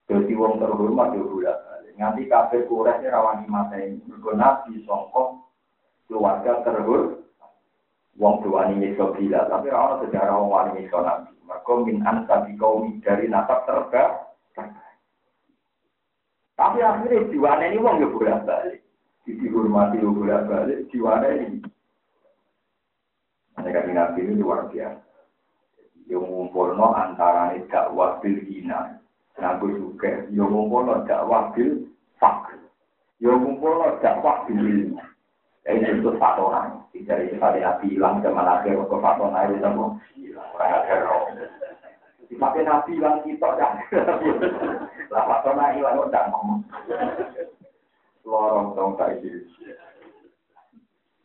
jadi wong terhormat ya bolak kabeh kureh rawani mata ini. Mergo nabi songkok keluarga terhur. wong tuwani nyiksa bila, tapi ora sejarah wong wani nyiksa nabi. Mereka min ansabi kaum dari nasab terbaik. Tapi akhirnya jiwane ini wong ya bolak balik. Dihormati ya bolak balik, jiwane ini. Mereka nabi ini luar biasa. Yang ngumpulno antara dakwah bil hina. Nabi juga, yang ngumpulno dakwah bil fakir. Yang ngumpulno dakwah bil ilmu. Ini itu satu orang. Dari sifat Nabi hilang zaman akhir ke fatona itu semua hilang. Orang akhir Dipakai Nabi hilang kita dah. Lah fatona hilang udah ngomong. Lorong dong tak isi.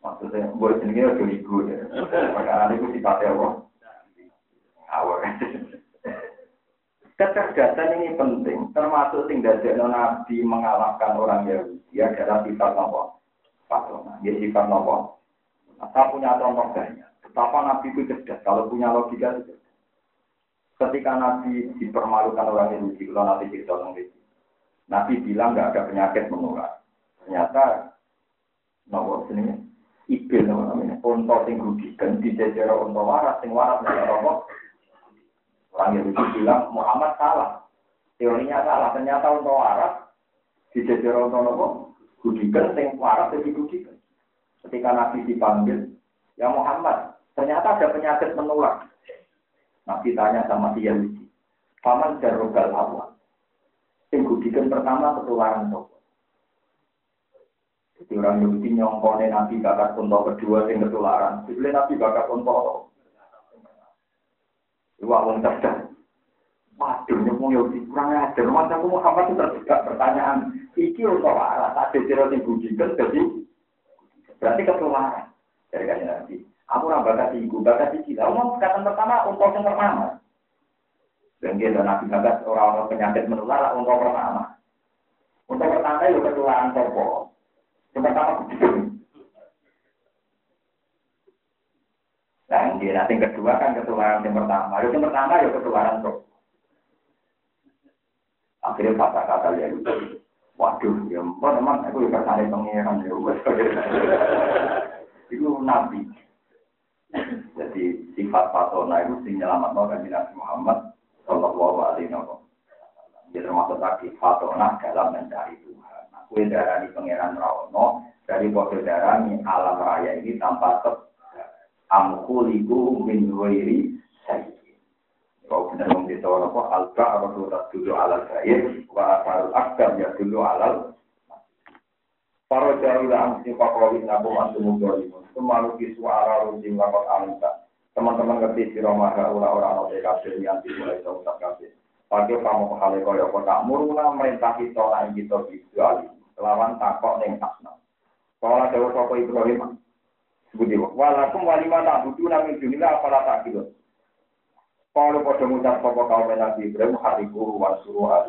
Maksudnya, buat sendiri udah ibu ya. Perkara itu sifatnya apa? Awal. Kecerdasan ini penting, termasuk sing dadekno Nabi mengalahkan orang Yahudi adalah sifat apa? Fatona. Dia sifat nopo. Saya punya contoh banyak. Betapa Nabi itu cerdas. Kalau punya logika itu. Ketika Nabi dipermalukan orang Yahudi, kalau Nabi cerita itu. Nabi bilang nggak ada penyakit menular. Ternyata nopo sini ibil namanya. Untuk sing rugikan di jajar untuk waras, sing waras nggak nopo. Orang Yahudi bilang Muhammad salah. Teorinya salah. Ternyata untuk waras di jajar untuk nopo Gudikan sing waras jadi gudikan. Ketika Nabi dipanggil, ya Muhammad, ternyata ada penyakit menular. Nabi tanya sama dia Yahudi, paman jarogal awal. Sing gudikan pertama ketularan sopo. Jadi orang Yahudi nyongkone Nabi bakat untuk kedua sing ketularan. Jadi Nabi bakat untuk Wah, wong cerdas. Waduh, nyemung Yahudi kurang ajar. Masa aku Muhammad itu pertanyaan Iki untuk waras, ada jero sing budikan, jadi berarti ketularan. Dari kan nanti, aku orang bakat ibu, bakat iki. Lalu mau kata pertama untuk yang pertama. Dan kita nabi bakat orang-orang penyakit menular untuk pertama. Untuk pertama itu ketularan sopo. Yang pertama. Dan dia nanti kedua kan ketularan yang pertama. Yang pertama ya ketularan sopo. Akhirnya kata-kata dia itu. Waduh, ya mbak teman, aku juga cari pengiran ya. Itu nabi. Jadi sifat fatona itu sing nyelamat kan Nabi Muhammad Sallallahu Alaihi Wasallam. Dia termasuk tadi fatona dalam mencari Tuhan. Aku darani pangeran Rawono dari kode darani alam raya ini tanpa sebab. Amkuliku min wairi sayyid. Kau benar memberitahu apa? Alba atau dulu alal gaib, wa asarul akbar ya dulu alal. Para jauh lah angsi fakawin nabu antumu dolimun. Semalu kisu ara rujim lakot alimta. Teman-teman ngerti si romaha ura-ura no kafir yang dimulai jauh tak kafir. Pakai kamu kehale kaya kota muruna merintah kita lain kita visuali. Kelawan takok neng asna. Kalau ada sopo Ibrahim, sebuti walakum walima tak butuh namin dunia apalah tak gitu. Kalau pada ngucap sapa kaum Nabi Ibrahim hari guru wa suruh